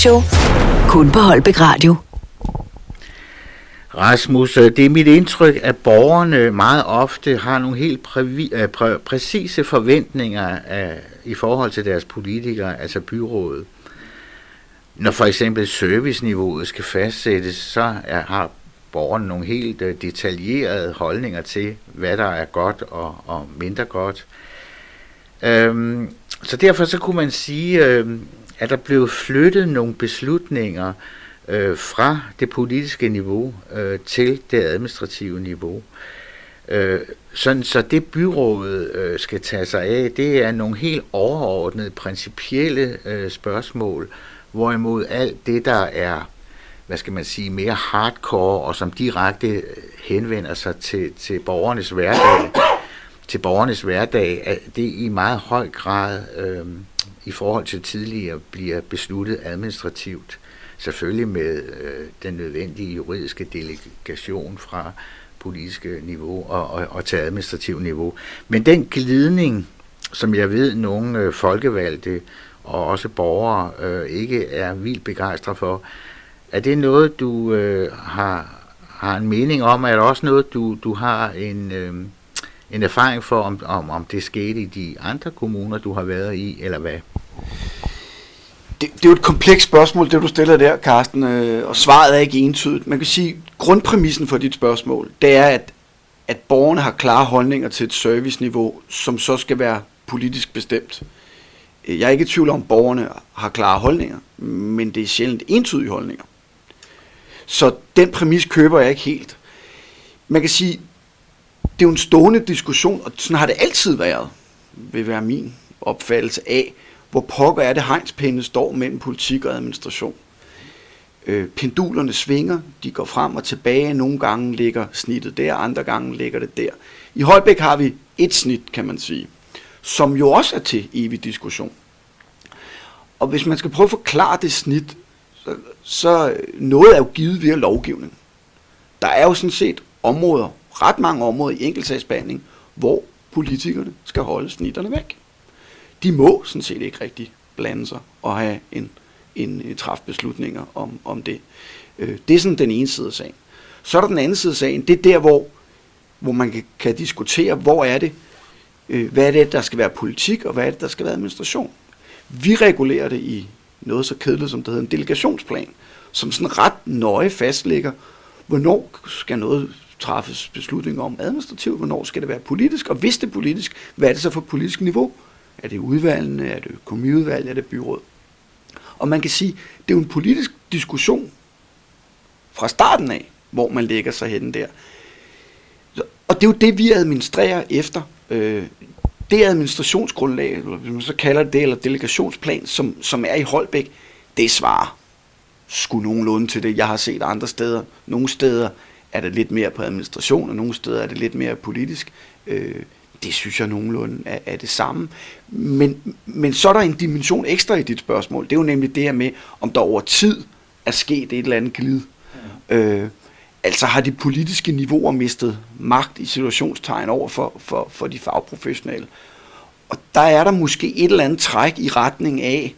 Talkshow. Kun på Holbæk Radio. Rasmus, øh, det er mit indtryk, at borgerne meget ofte har nogle helt prævi, øh, præ, præcise forventninger af, i forhold til deres politikere, altså byrådet. Når for eksempel serviceniveauet skal fastsættes, så er, har borgerne nogle helt detaljerede holdninger til, hvad der er godt og, og mindre godt. Øhm, så derfor så kunne man sige, øh, at der blev flyttet nogle beslutninger øh, fra det politiske niveau øh, til det administrative niveau. Øh, sådan, så det byrådet øh, skal tage sig af, det er nogle helt overordnede, principielle øh, spørgsmål, hvorimod alt det, der er, hvad skal man sige, mere hardcore, og som direkte henvender sig til, til borgernes hverdag, til borgernes hverdag, at det i meget høj grad øh, i forhold til tidligere bliver besluttet administrativt. Selvfølgelig med øh, den nødvendige juridiske delegation fra politiske niveau og, og, og til administrativ niveau. Men den glidning, som jeg ved, nogle øh, folkevalgte og også borgere øh, ikke er vildt begejstret for, er det noget, du øh, har, har en mening om? Er det også noget, du, du har en, øh, en erfaring for, om, om, om det skete i de andre kommuner, du har været i, eller hvad? det, det er jo et komplekst spørgsmål, det du stiller der, Carsten, øh, og svaret er ikke entydigt. Man kan sige, grundpræmissen for dit spørgsmål, det er, at, at borgerne har klare holdninger til et serviceniveau, som så skal være politisk bestemt. Jeg er ikke i tvivl om, at borgerne har klare holdninger, men det er sjældent entydige holdninger. Så den præmis køber jeg ikke helt. Man kan sige, det er jo en stående diskussion, og sådan har det altid været, vil være min opfattelse af, hvor pokker er det hegnspændene står mellem politik og administration. Øh, pendulerne svinger, de går frem og tilbage, nogle gange ligger snittet der, andre gange ligger det der. I Holbæk har vi et snit, kan man sige, som jo også er til evig diskussion. Og hvis man skal prøve at forklare det snit, så, så øh, noget er jo givet via lovgivning. Der er jo sådan set områder, ret mange områder i enkeltsagsbehandling, hvor politikerne skal holde snitterne væk de må sådan set ikke rigtig blande sig og have en, en, en træf beslutninger om, om det. Øh, det er sådan den ene side af sagen. Så er der den anden side af sagen, det er der, hvor, hvor man kan, kan diskutere, hvor er det, øh, hvad er det, der skal være politik, og hvad er det, der skal være administration. Vi regulerer det i noget så kedeligt, som det hedder en delegationsplan, som sådan ret nøje fastlægger, hvornår skal noget træffes beslutninger om administrativt, hvornår skal det være politisk, og hvis det er politisk, hvad er det så for politisk niveau? Er det udvalgene? Er det kommuneudvalg? Er det byråd? Og man kan sige, det er jo en politisk diskussion fra starten af, hvor man lægger sig hen der. Og det er jo det, vi administrerer efter. Øh, det administrationsgrundlag, eller hvis man så kalder det eller delegationsplan, som, som er i Holbæk, det svarer sgu nogenlunde til det, jeg har set andre steder. Nogle steder er det lidt mere på administration, og nogle steder er det lidt mere politisk. Øh, det synes jeg nogenlunde er, er det samme. Men, men så er der en dimension ekstra i dit spørgsmål. Det er jo nemlig det her med, om der over tid er sket et eller andet glid. Ja. Øh, altså har de politiske niveauer mistet magt i situationstegn over for, for, for de fagprofessionelle. Og der er der måske et eller andet træk i retning af,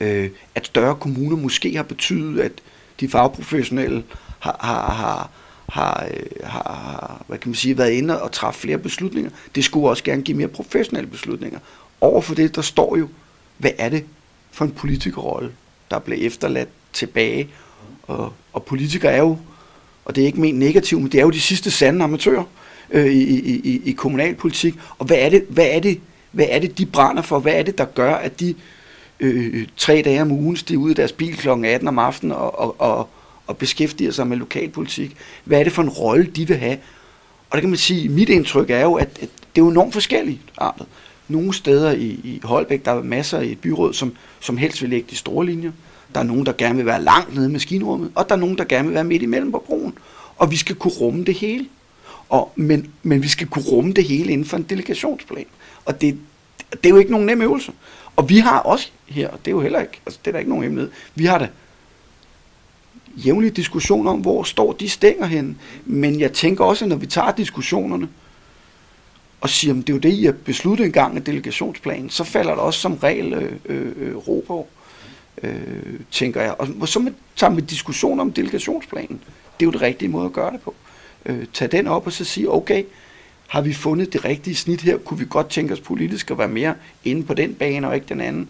øh, at større kommuner måske har betydet, at de fagprofessionelle har, har, har, øh, har, har hvad kan man sige, været inde og træffe flere beslutninger. Det skulle også gerne give mere professionelle beslutninger. Overfor det, der står jo, hvad er det for en politikerrolle, der blev efterladt tilbage. Og, og politikere er jo, og det er ikke ment negativt, men det er jo de sidste sande amatører øh, i, i, i, i kommunalpolitik. Og hvad er, det, hvad, er det, hvad er det, de brænder for? Hvad er det, der gør, at de øh, tre dage om ugen stiger ud af deres bil kl. 18 om aftenen og, og, og, og beskæftiger sig med lokalpolitik. Hvad er det for en rolle, de vil have? Og der kan man sige, mit indtryk er jo, at, at det er jo enormt forskelligt artet. Nogle steder i, i Holbæk, der er masser i et byråd, som, som helst vil lægge de store linjer. Der er nogen, der gerne vil være langt nede i maskinrummet, og der er nogen, der gerne vil være midt imellem på broen. Og vi skal kunne rumme det hele. Og, men, men vi skal kunne rumme det hele inden for en delegationsplan. Og det, det er jo ikke nogen nem øvelse. Og vi har også her, og det er jo heller ikke, altså det er der ikke nogen hemmelighed, vi har da jævnlig diskussion om, hvor står de stænger henne. Men jeg tænker også, at når vi tager diskussionerne, og siger, at det er jo det, I har besluttet engang af delegationsplanen, så falder der også som regel øh, øh, øh ro på. øh, tænker jeg. Og så med, tager vi diskussion om delegationsplanen. Det er jo det rigtige måde at gøre det på. Øh, tag den op og så sige, okay, har vi fundet det rigtige snit her? Kunne vi godt tænke os politisk at være mere inde på den bane og ikke den anden?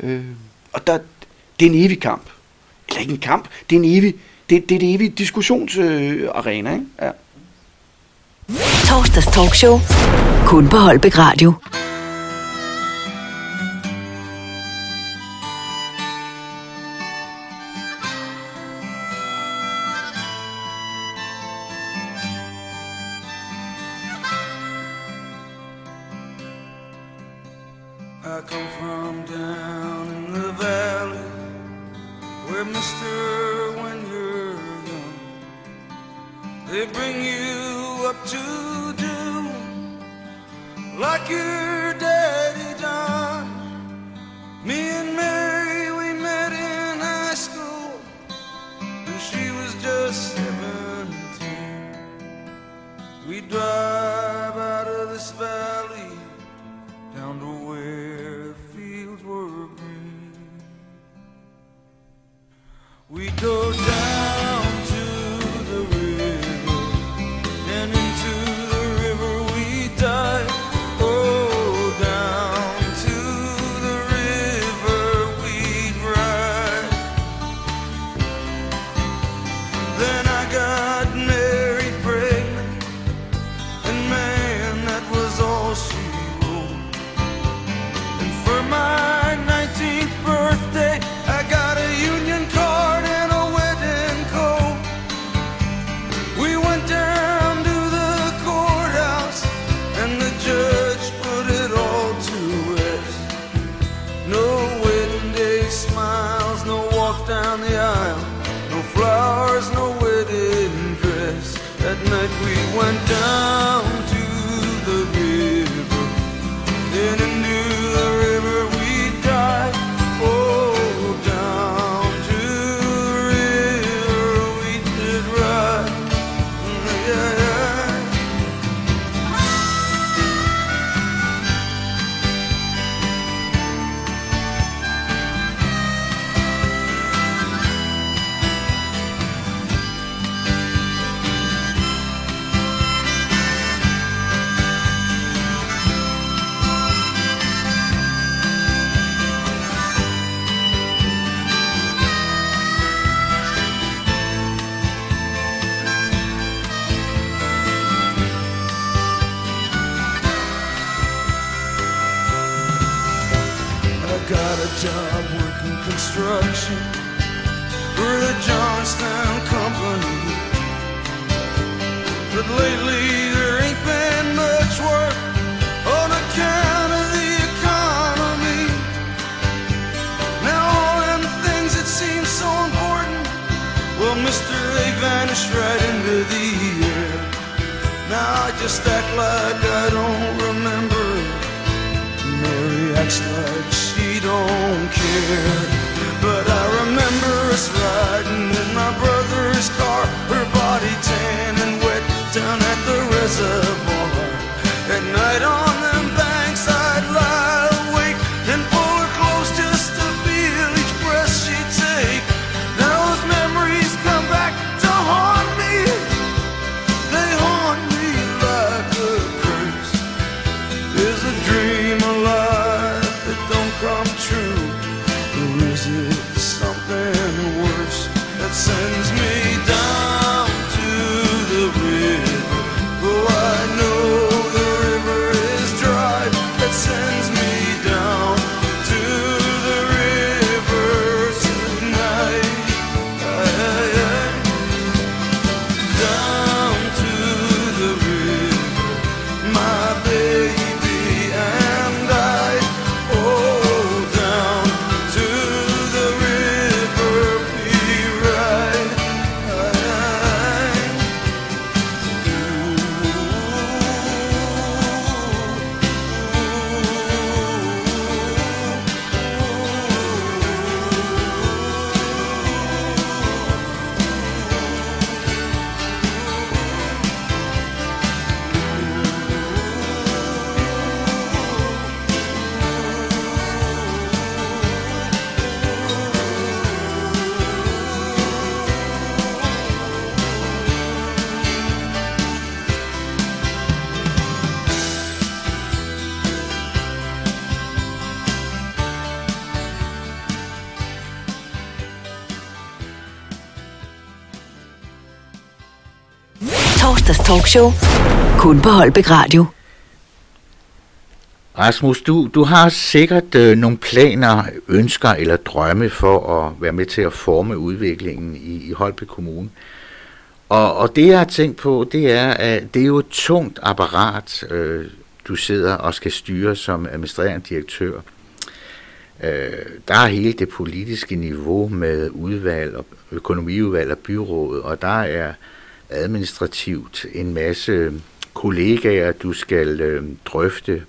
Øh, og der, det er en evig kamp. Eller ikke en kamp, det er en evig, det, det er det evige diskussionsarena, øh, ikke? Ja. Torsdags talkshow. Kun på Holbæk Radio. Talkshow. Kun på Holbæk Radio. Rasmus, du, du har sikkert øh, nogle planer, ønsker eller drømme for at være med til at forme udviklingen i, i Holbæk Kommune. Og, og det jeg har tænkt på, det er, at det er jo et tungt apparat, øh, du sidder og skal styre som administrerende direktør. Øh, der er hele det politiske niveau med udvalg og økonomiudvalg og byrådet, og der er administrativt en masse kollegaer, du skal øh, drøfte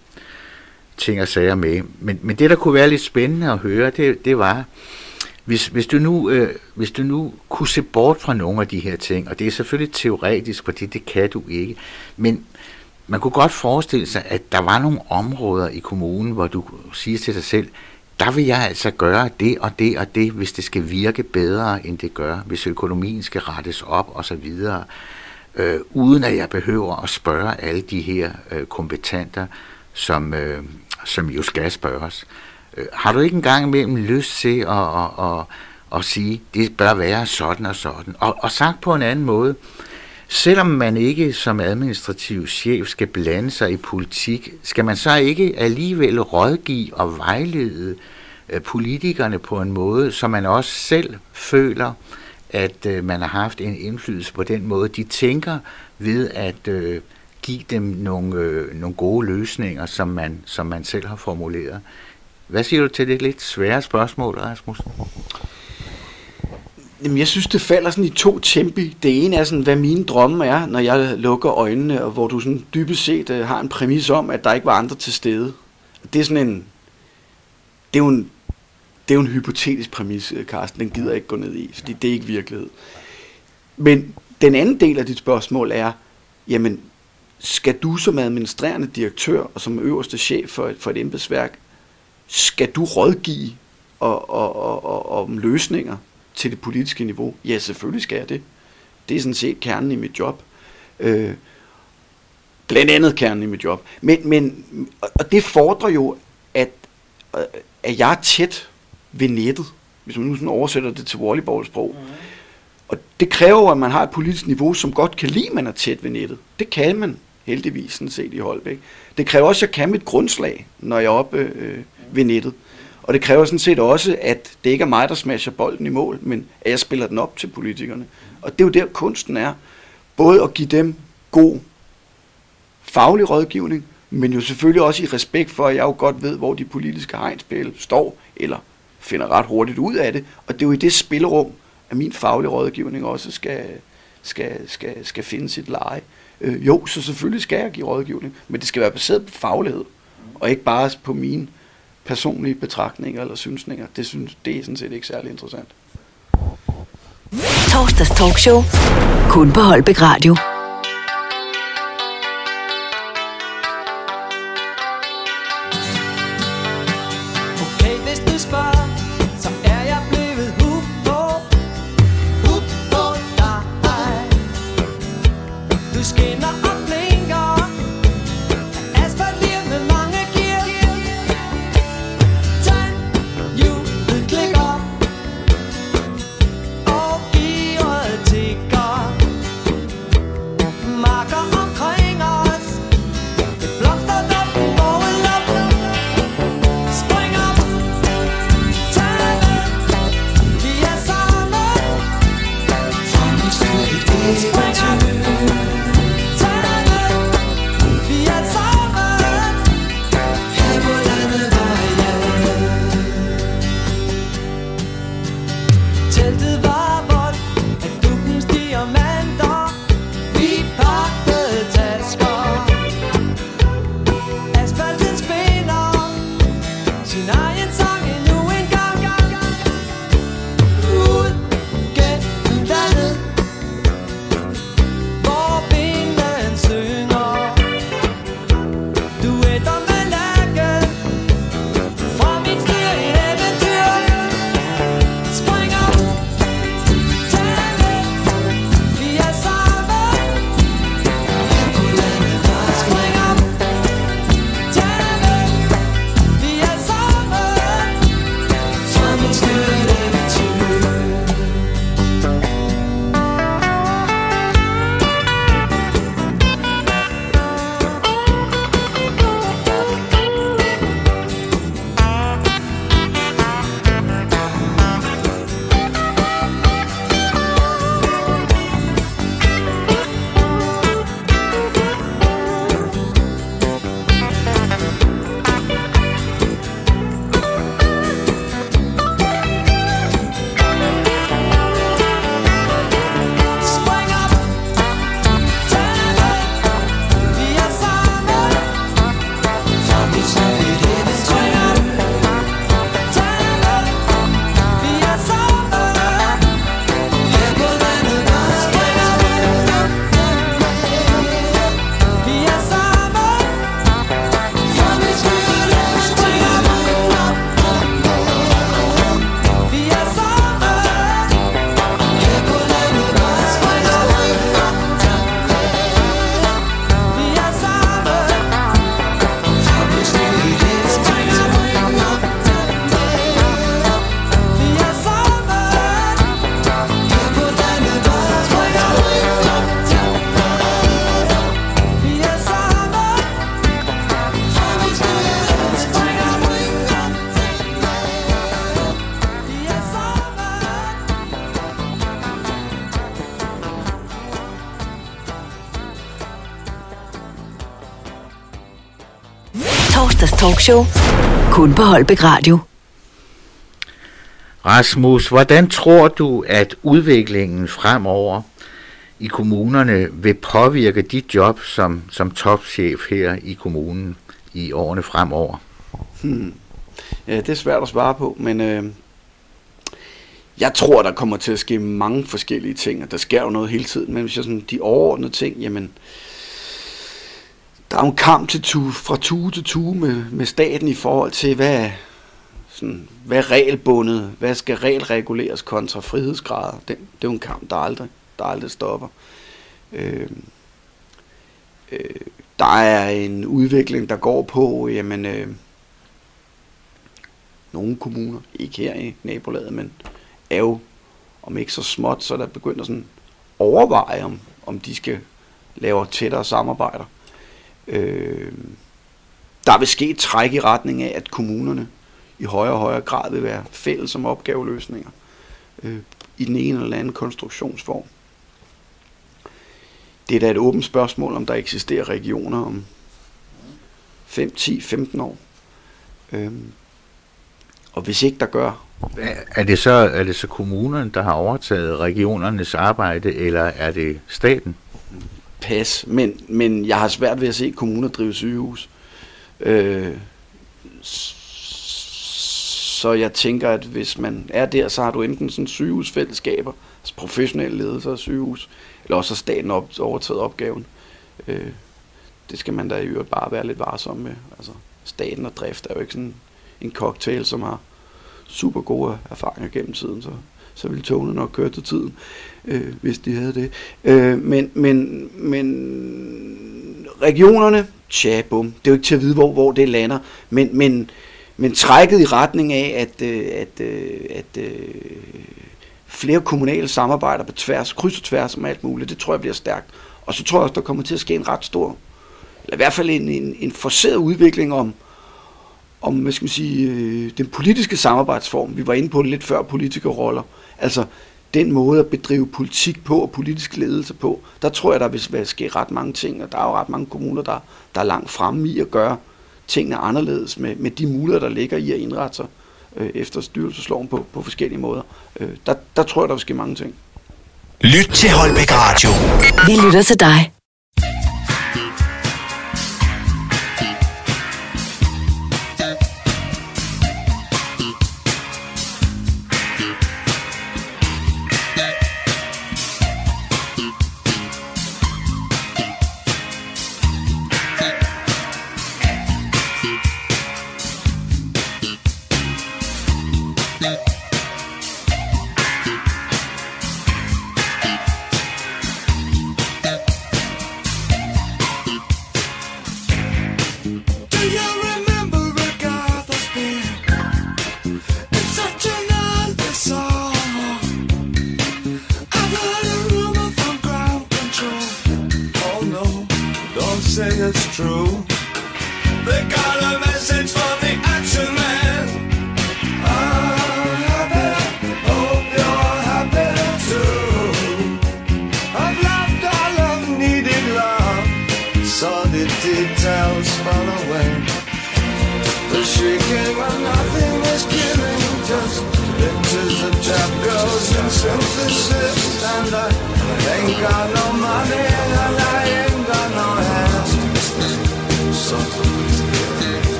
ting og sager med. Men, men det, der kunne være lidt spændende at høre, det, det var, hvis, hvis, du nu, øh, hvis du nu kunne se bort fra nogle af de her ting, og det er selvfølgelig teoretisk, fordi det kan du ikke, men man kunne godt forestille sig, at der var nogle områder i kommunen, hvor du siger til dig selv, der vil jeg altså gøre det og det og det, hvis det skal virke bedre, end det gør, hvis økonomien skal rettes op og så videre, øh, uden at jeg behøver at spørge alle de her øh, kompetenter, som, øh, som jo skal spørges. Øh, har du ikke engang imellem lyst til at, at, at, at sige, det bør være sådan og sådan? Og, og sagt på en anden måde, selvom man ikke som administrativ chef skal blande sig i politik, skal man så ikke alligevel rådgive og vejlede øh, politikerne på en måde, så man også selv føler, at øh, man har haft en indflydelse på den måde, de tænker ved at øh, give dem nogle, nogle gode løsninger, som man, som man selv har formuleret. Hvad siger du til det lidt svære spørgsmål, Rasmus? Jamen, jeg synes, det falder sådan i to tempi. Det ene er sådan, hvad mine drømme er, når jeg lukker øjnene, og hvor du sådan dybest set uh, har en præmis om, at der ikke var andre til stede. Det er sådan en... Det er jo en, det er jo en hypotetisk præmis, øh, Carsten. Den gider jeg ikke gå ned i, fordi det er ikke virkelighed. Men den anden del af dit spørgsmål er, jamen, skal du som administrerende direktør og som øverste chef for et, for et embedsværk, skal du rådgive og, og, og, og, om løsninger til det politiske niveau? Ja, selvfølgelig skal jeg det. Det er sådan set kernen i mit job. Øh, blandt andet kernen i mit job. Men, men, og det fordrer jo, at, at jeg er tæt ved nettet, hvis man nu sådan oversætter det til volleyballsprog. Mm. Og det kræver at man har et politisk niveau, som godt kan lide, at man er tæt ved nettet. Det kan man heldigvis sådan set i Holbæk. Det kræver også, at jeg kan mit grundslag, når jeg er oppe øh, ved nettet. Og det kræver sådan set også, at det ikke er mig, der smasher bolden i mål, men at jeg spiller den op til politikerne. Og det er jo der, kunsten er. Både at give dem god faglig rådgivning, men jo selvfølgelig også i respekt for, at jeg jo godt ved, hvor de politiske hegnspæle står, eller finder ret hurtigt ud af det. Og det er jo i det spillerum, at min faglige rådgivning også skal, skal, skal, skal finde sit leje. Øh, jo, så selvfølgelig skal jeg give rådgivning, men det skal være baseret på faglighed, og ikke bare på mine personlige betragtninger eller synsninger. Det, synes, det er sådan set ikke særlig interessant. Torsdags talkshow. Kun på Holbæk Radio. Talkshow. Kun på Holbæk Radio. Rasmus, hvordan tror du, at udviklingen fremover i kommunerne vil påvirke dit job som, som topchef her i kommunen i årene fremover? Ja, det er svært at svare på, men øh, jeg tror, der kommer til at ske mange forskellige ting, og der sker jo noget hele tiden, men hvis jeg sådan, de overordnede ting, jamen, der er jo en kamp til tue, fra tue til tue med, med staten i forhold til, hvad, sådan, hvad er regelbundet, hvad skal regelreguleres kontra frihedsgrader. Det, det er jo en kamp, der aldrig, der aldrig stopper. Øh, øh, der er en udvikling, der går på, jamen, øh, nogle kommuner, ikke her i nabolaget, men er jo, om ikke så småt, så der begynder sådan overveje, om, om de skal lave tættere samarbejder. Øh, der vil ske et træk i retning af, at kommunerne i højere og højere grad vil være fælles om opgaveløsninger øh, i den ene eller anden konstruktionsform. Det er da et åbent spørgsmål, om der eksisterer regioner om 5, 10, 15 år. Øhm, og hvis ikke der gør, Er det, så, er det så kommunerne, der har overtaget regionernes arbejde, eller er det staten? Pas, men, men jeg har svært ved at se kommuner drive sygehus. Øh, så jeg tænker, at hvis man er der, så har du enten sådan sygehusfællesskaber, altså professionelle ledelse af sygehus, eller også har staten op, overtaget opgaven. Øh, det skal man da i øvrigt bare være lidt varsom med. Altså, staten og drift er jo ikke sådan en cocktail, som har super gode erfaringer gennem tiden, så, så ville togene nok køre til tiden, øh, hvis de havde det. Øh, men, men, men regionerne, tja, bum, det er jo ikke til at vide, hvor, hvor det lander, men, men, men trækket i retning af, at, øh, at, øh, at øh, flere kommunale samarbejder på tværs, kryds og tværs om alt muligt, det tror jeg bliver stærkt. Og så tror jeg også, der kommer til at ske en ret stor, eller i hvert fald en, en, en forceret udvikling om, om hvad skal man sige, øh, den politiske samarbejdsform. Vi var inde på det lidt før politikerroller. Altså den måde at bedrive politik på og politisk ledelse på. Der tror jeg, der vil ske ret mange ting, og der er jo ret mange kommuner, der, der er langt fremme i at gøre tingene anderledes med, med de muligheder, der ligger i at indrette sig øh, efter styrelsesloven på, på forskellige måder. Øh, der, der tror jeg, der vil ske mange ting. Lyt til Holbæk Radio. Vi lytter til dig.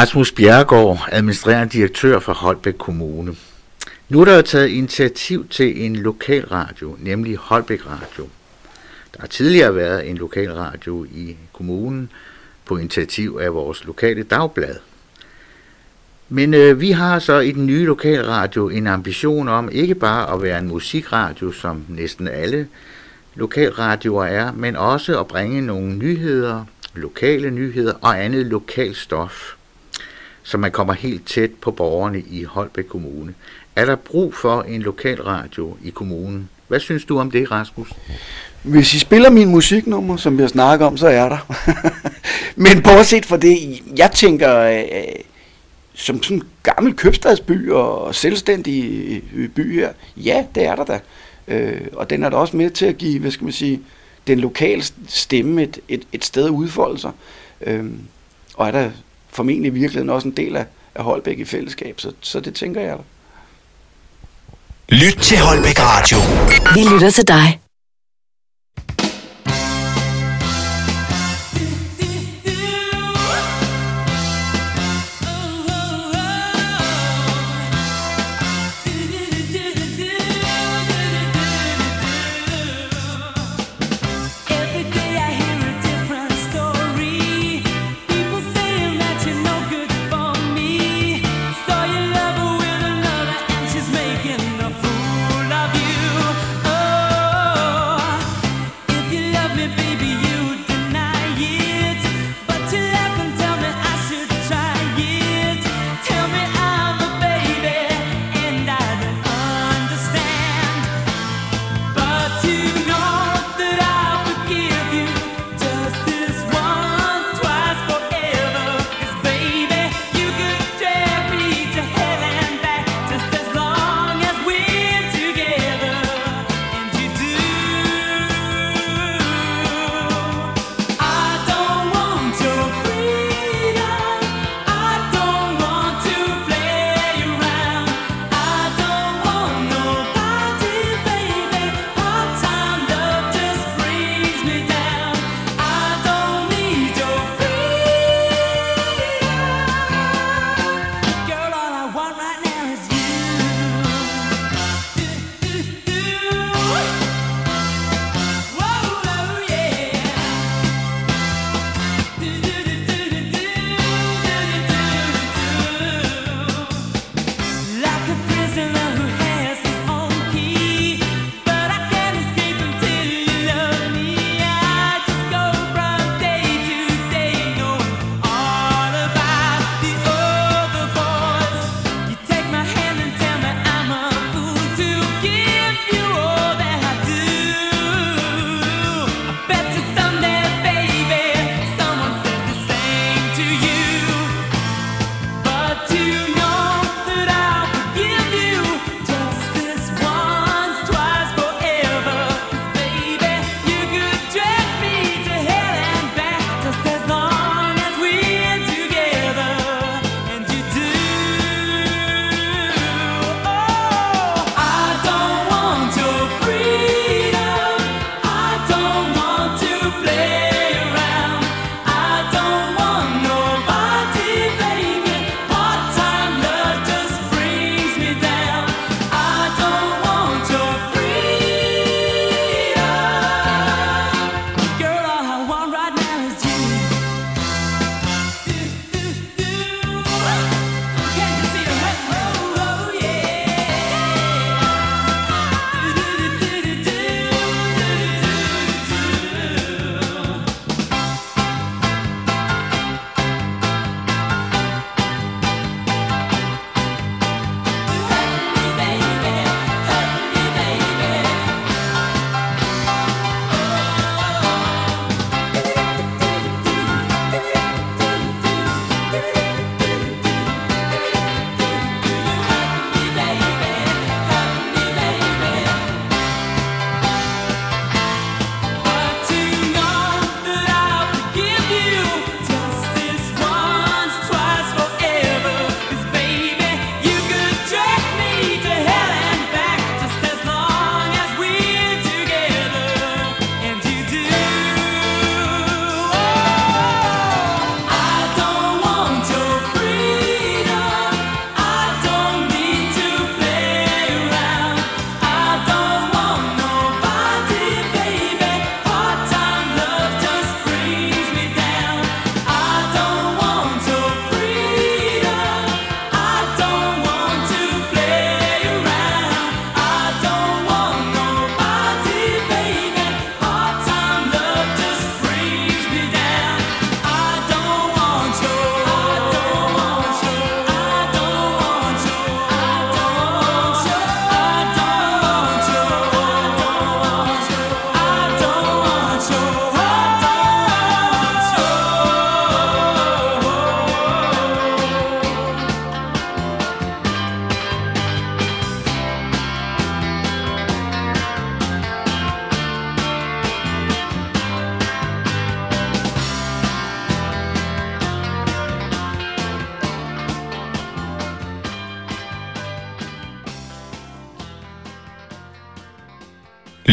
Rasmus Bjergård, administrerende direktør for Holbæk Kommune. Nu er der jo taget initiativ til en lokalradio, nemlig Holbæk Radio. Der har tidligere været en lokalradio i kommunen på initiativ af vores lokale dagblad. Men øh, vi har så i den nye lokalradio en ambition om ikke bare at være en musikradio, som næsten alle lokalradioer er, men også at bringe nogle nyheder, lokale nyheder og andet lokalt stof så man kommer helt tæt på borgerne i Holbæk Kommune. Er der brug for en lokalradio i kommunen? Hvad synes du om det, Rasmus? Hvis I spiller min musiknummer, som vi har snakket om, så er der. Men bortset fra det, jeg tænker, øh, som sådan en gammel købstadsby og selvstændig øh, by her, ja, det er der da. Øh, og den er da også med til at give, hvad skal man sige, den lokale stemme et, et, et sted at udfolde sig. Øh, og er der formentlig i virkeligheden også en del af, af Holbæk i fællesskab, så, så det tænker jeg da. Lyt til Holbæk Radio. Vi lytter til dig.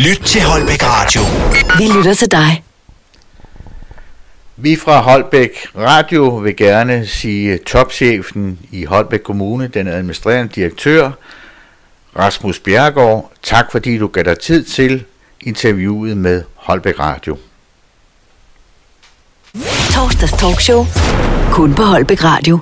Lyt til Holbæk Radio. Vi lytter til dig. Vi fra Holbæk Radio vil gerne sige topchefen i Holbæk Kommune, den administrerende direktør, Rasmus Bjergård, tak fordi du gav dig tid til interviewet med Holbæk Radio. Torsdags talkshow. Kun på Holbæk Radio.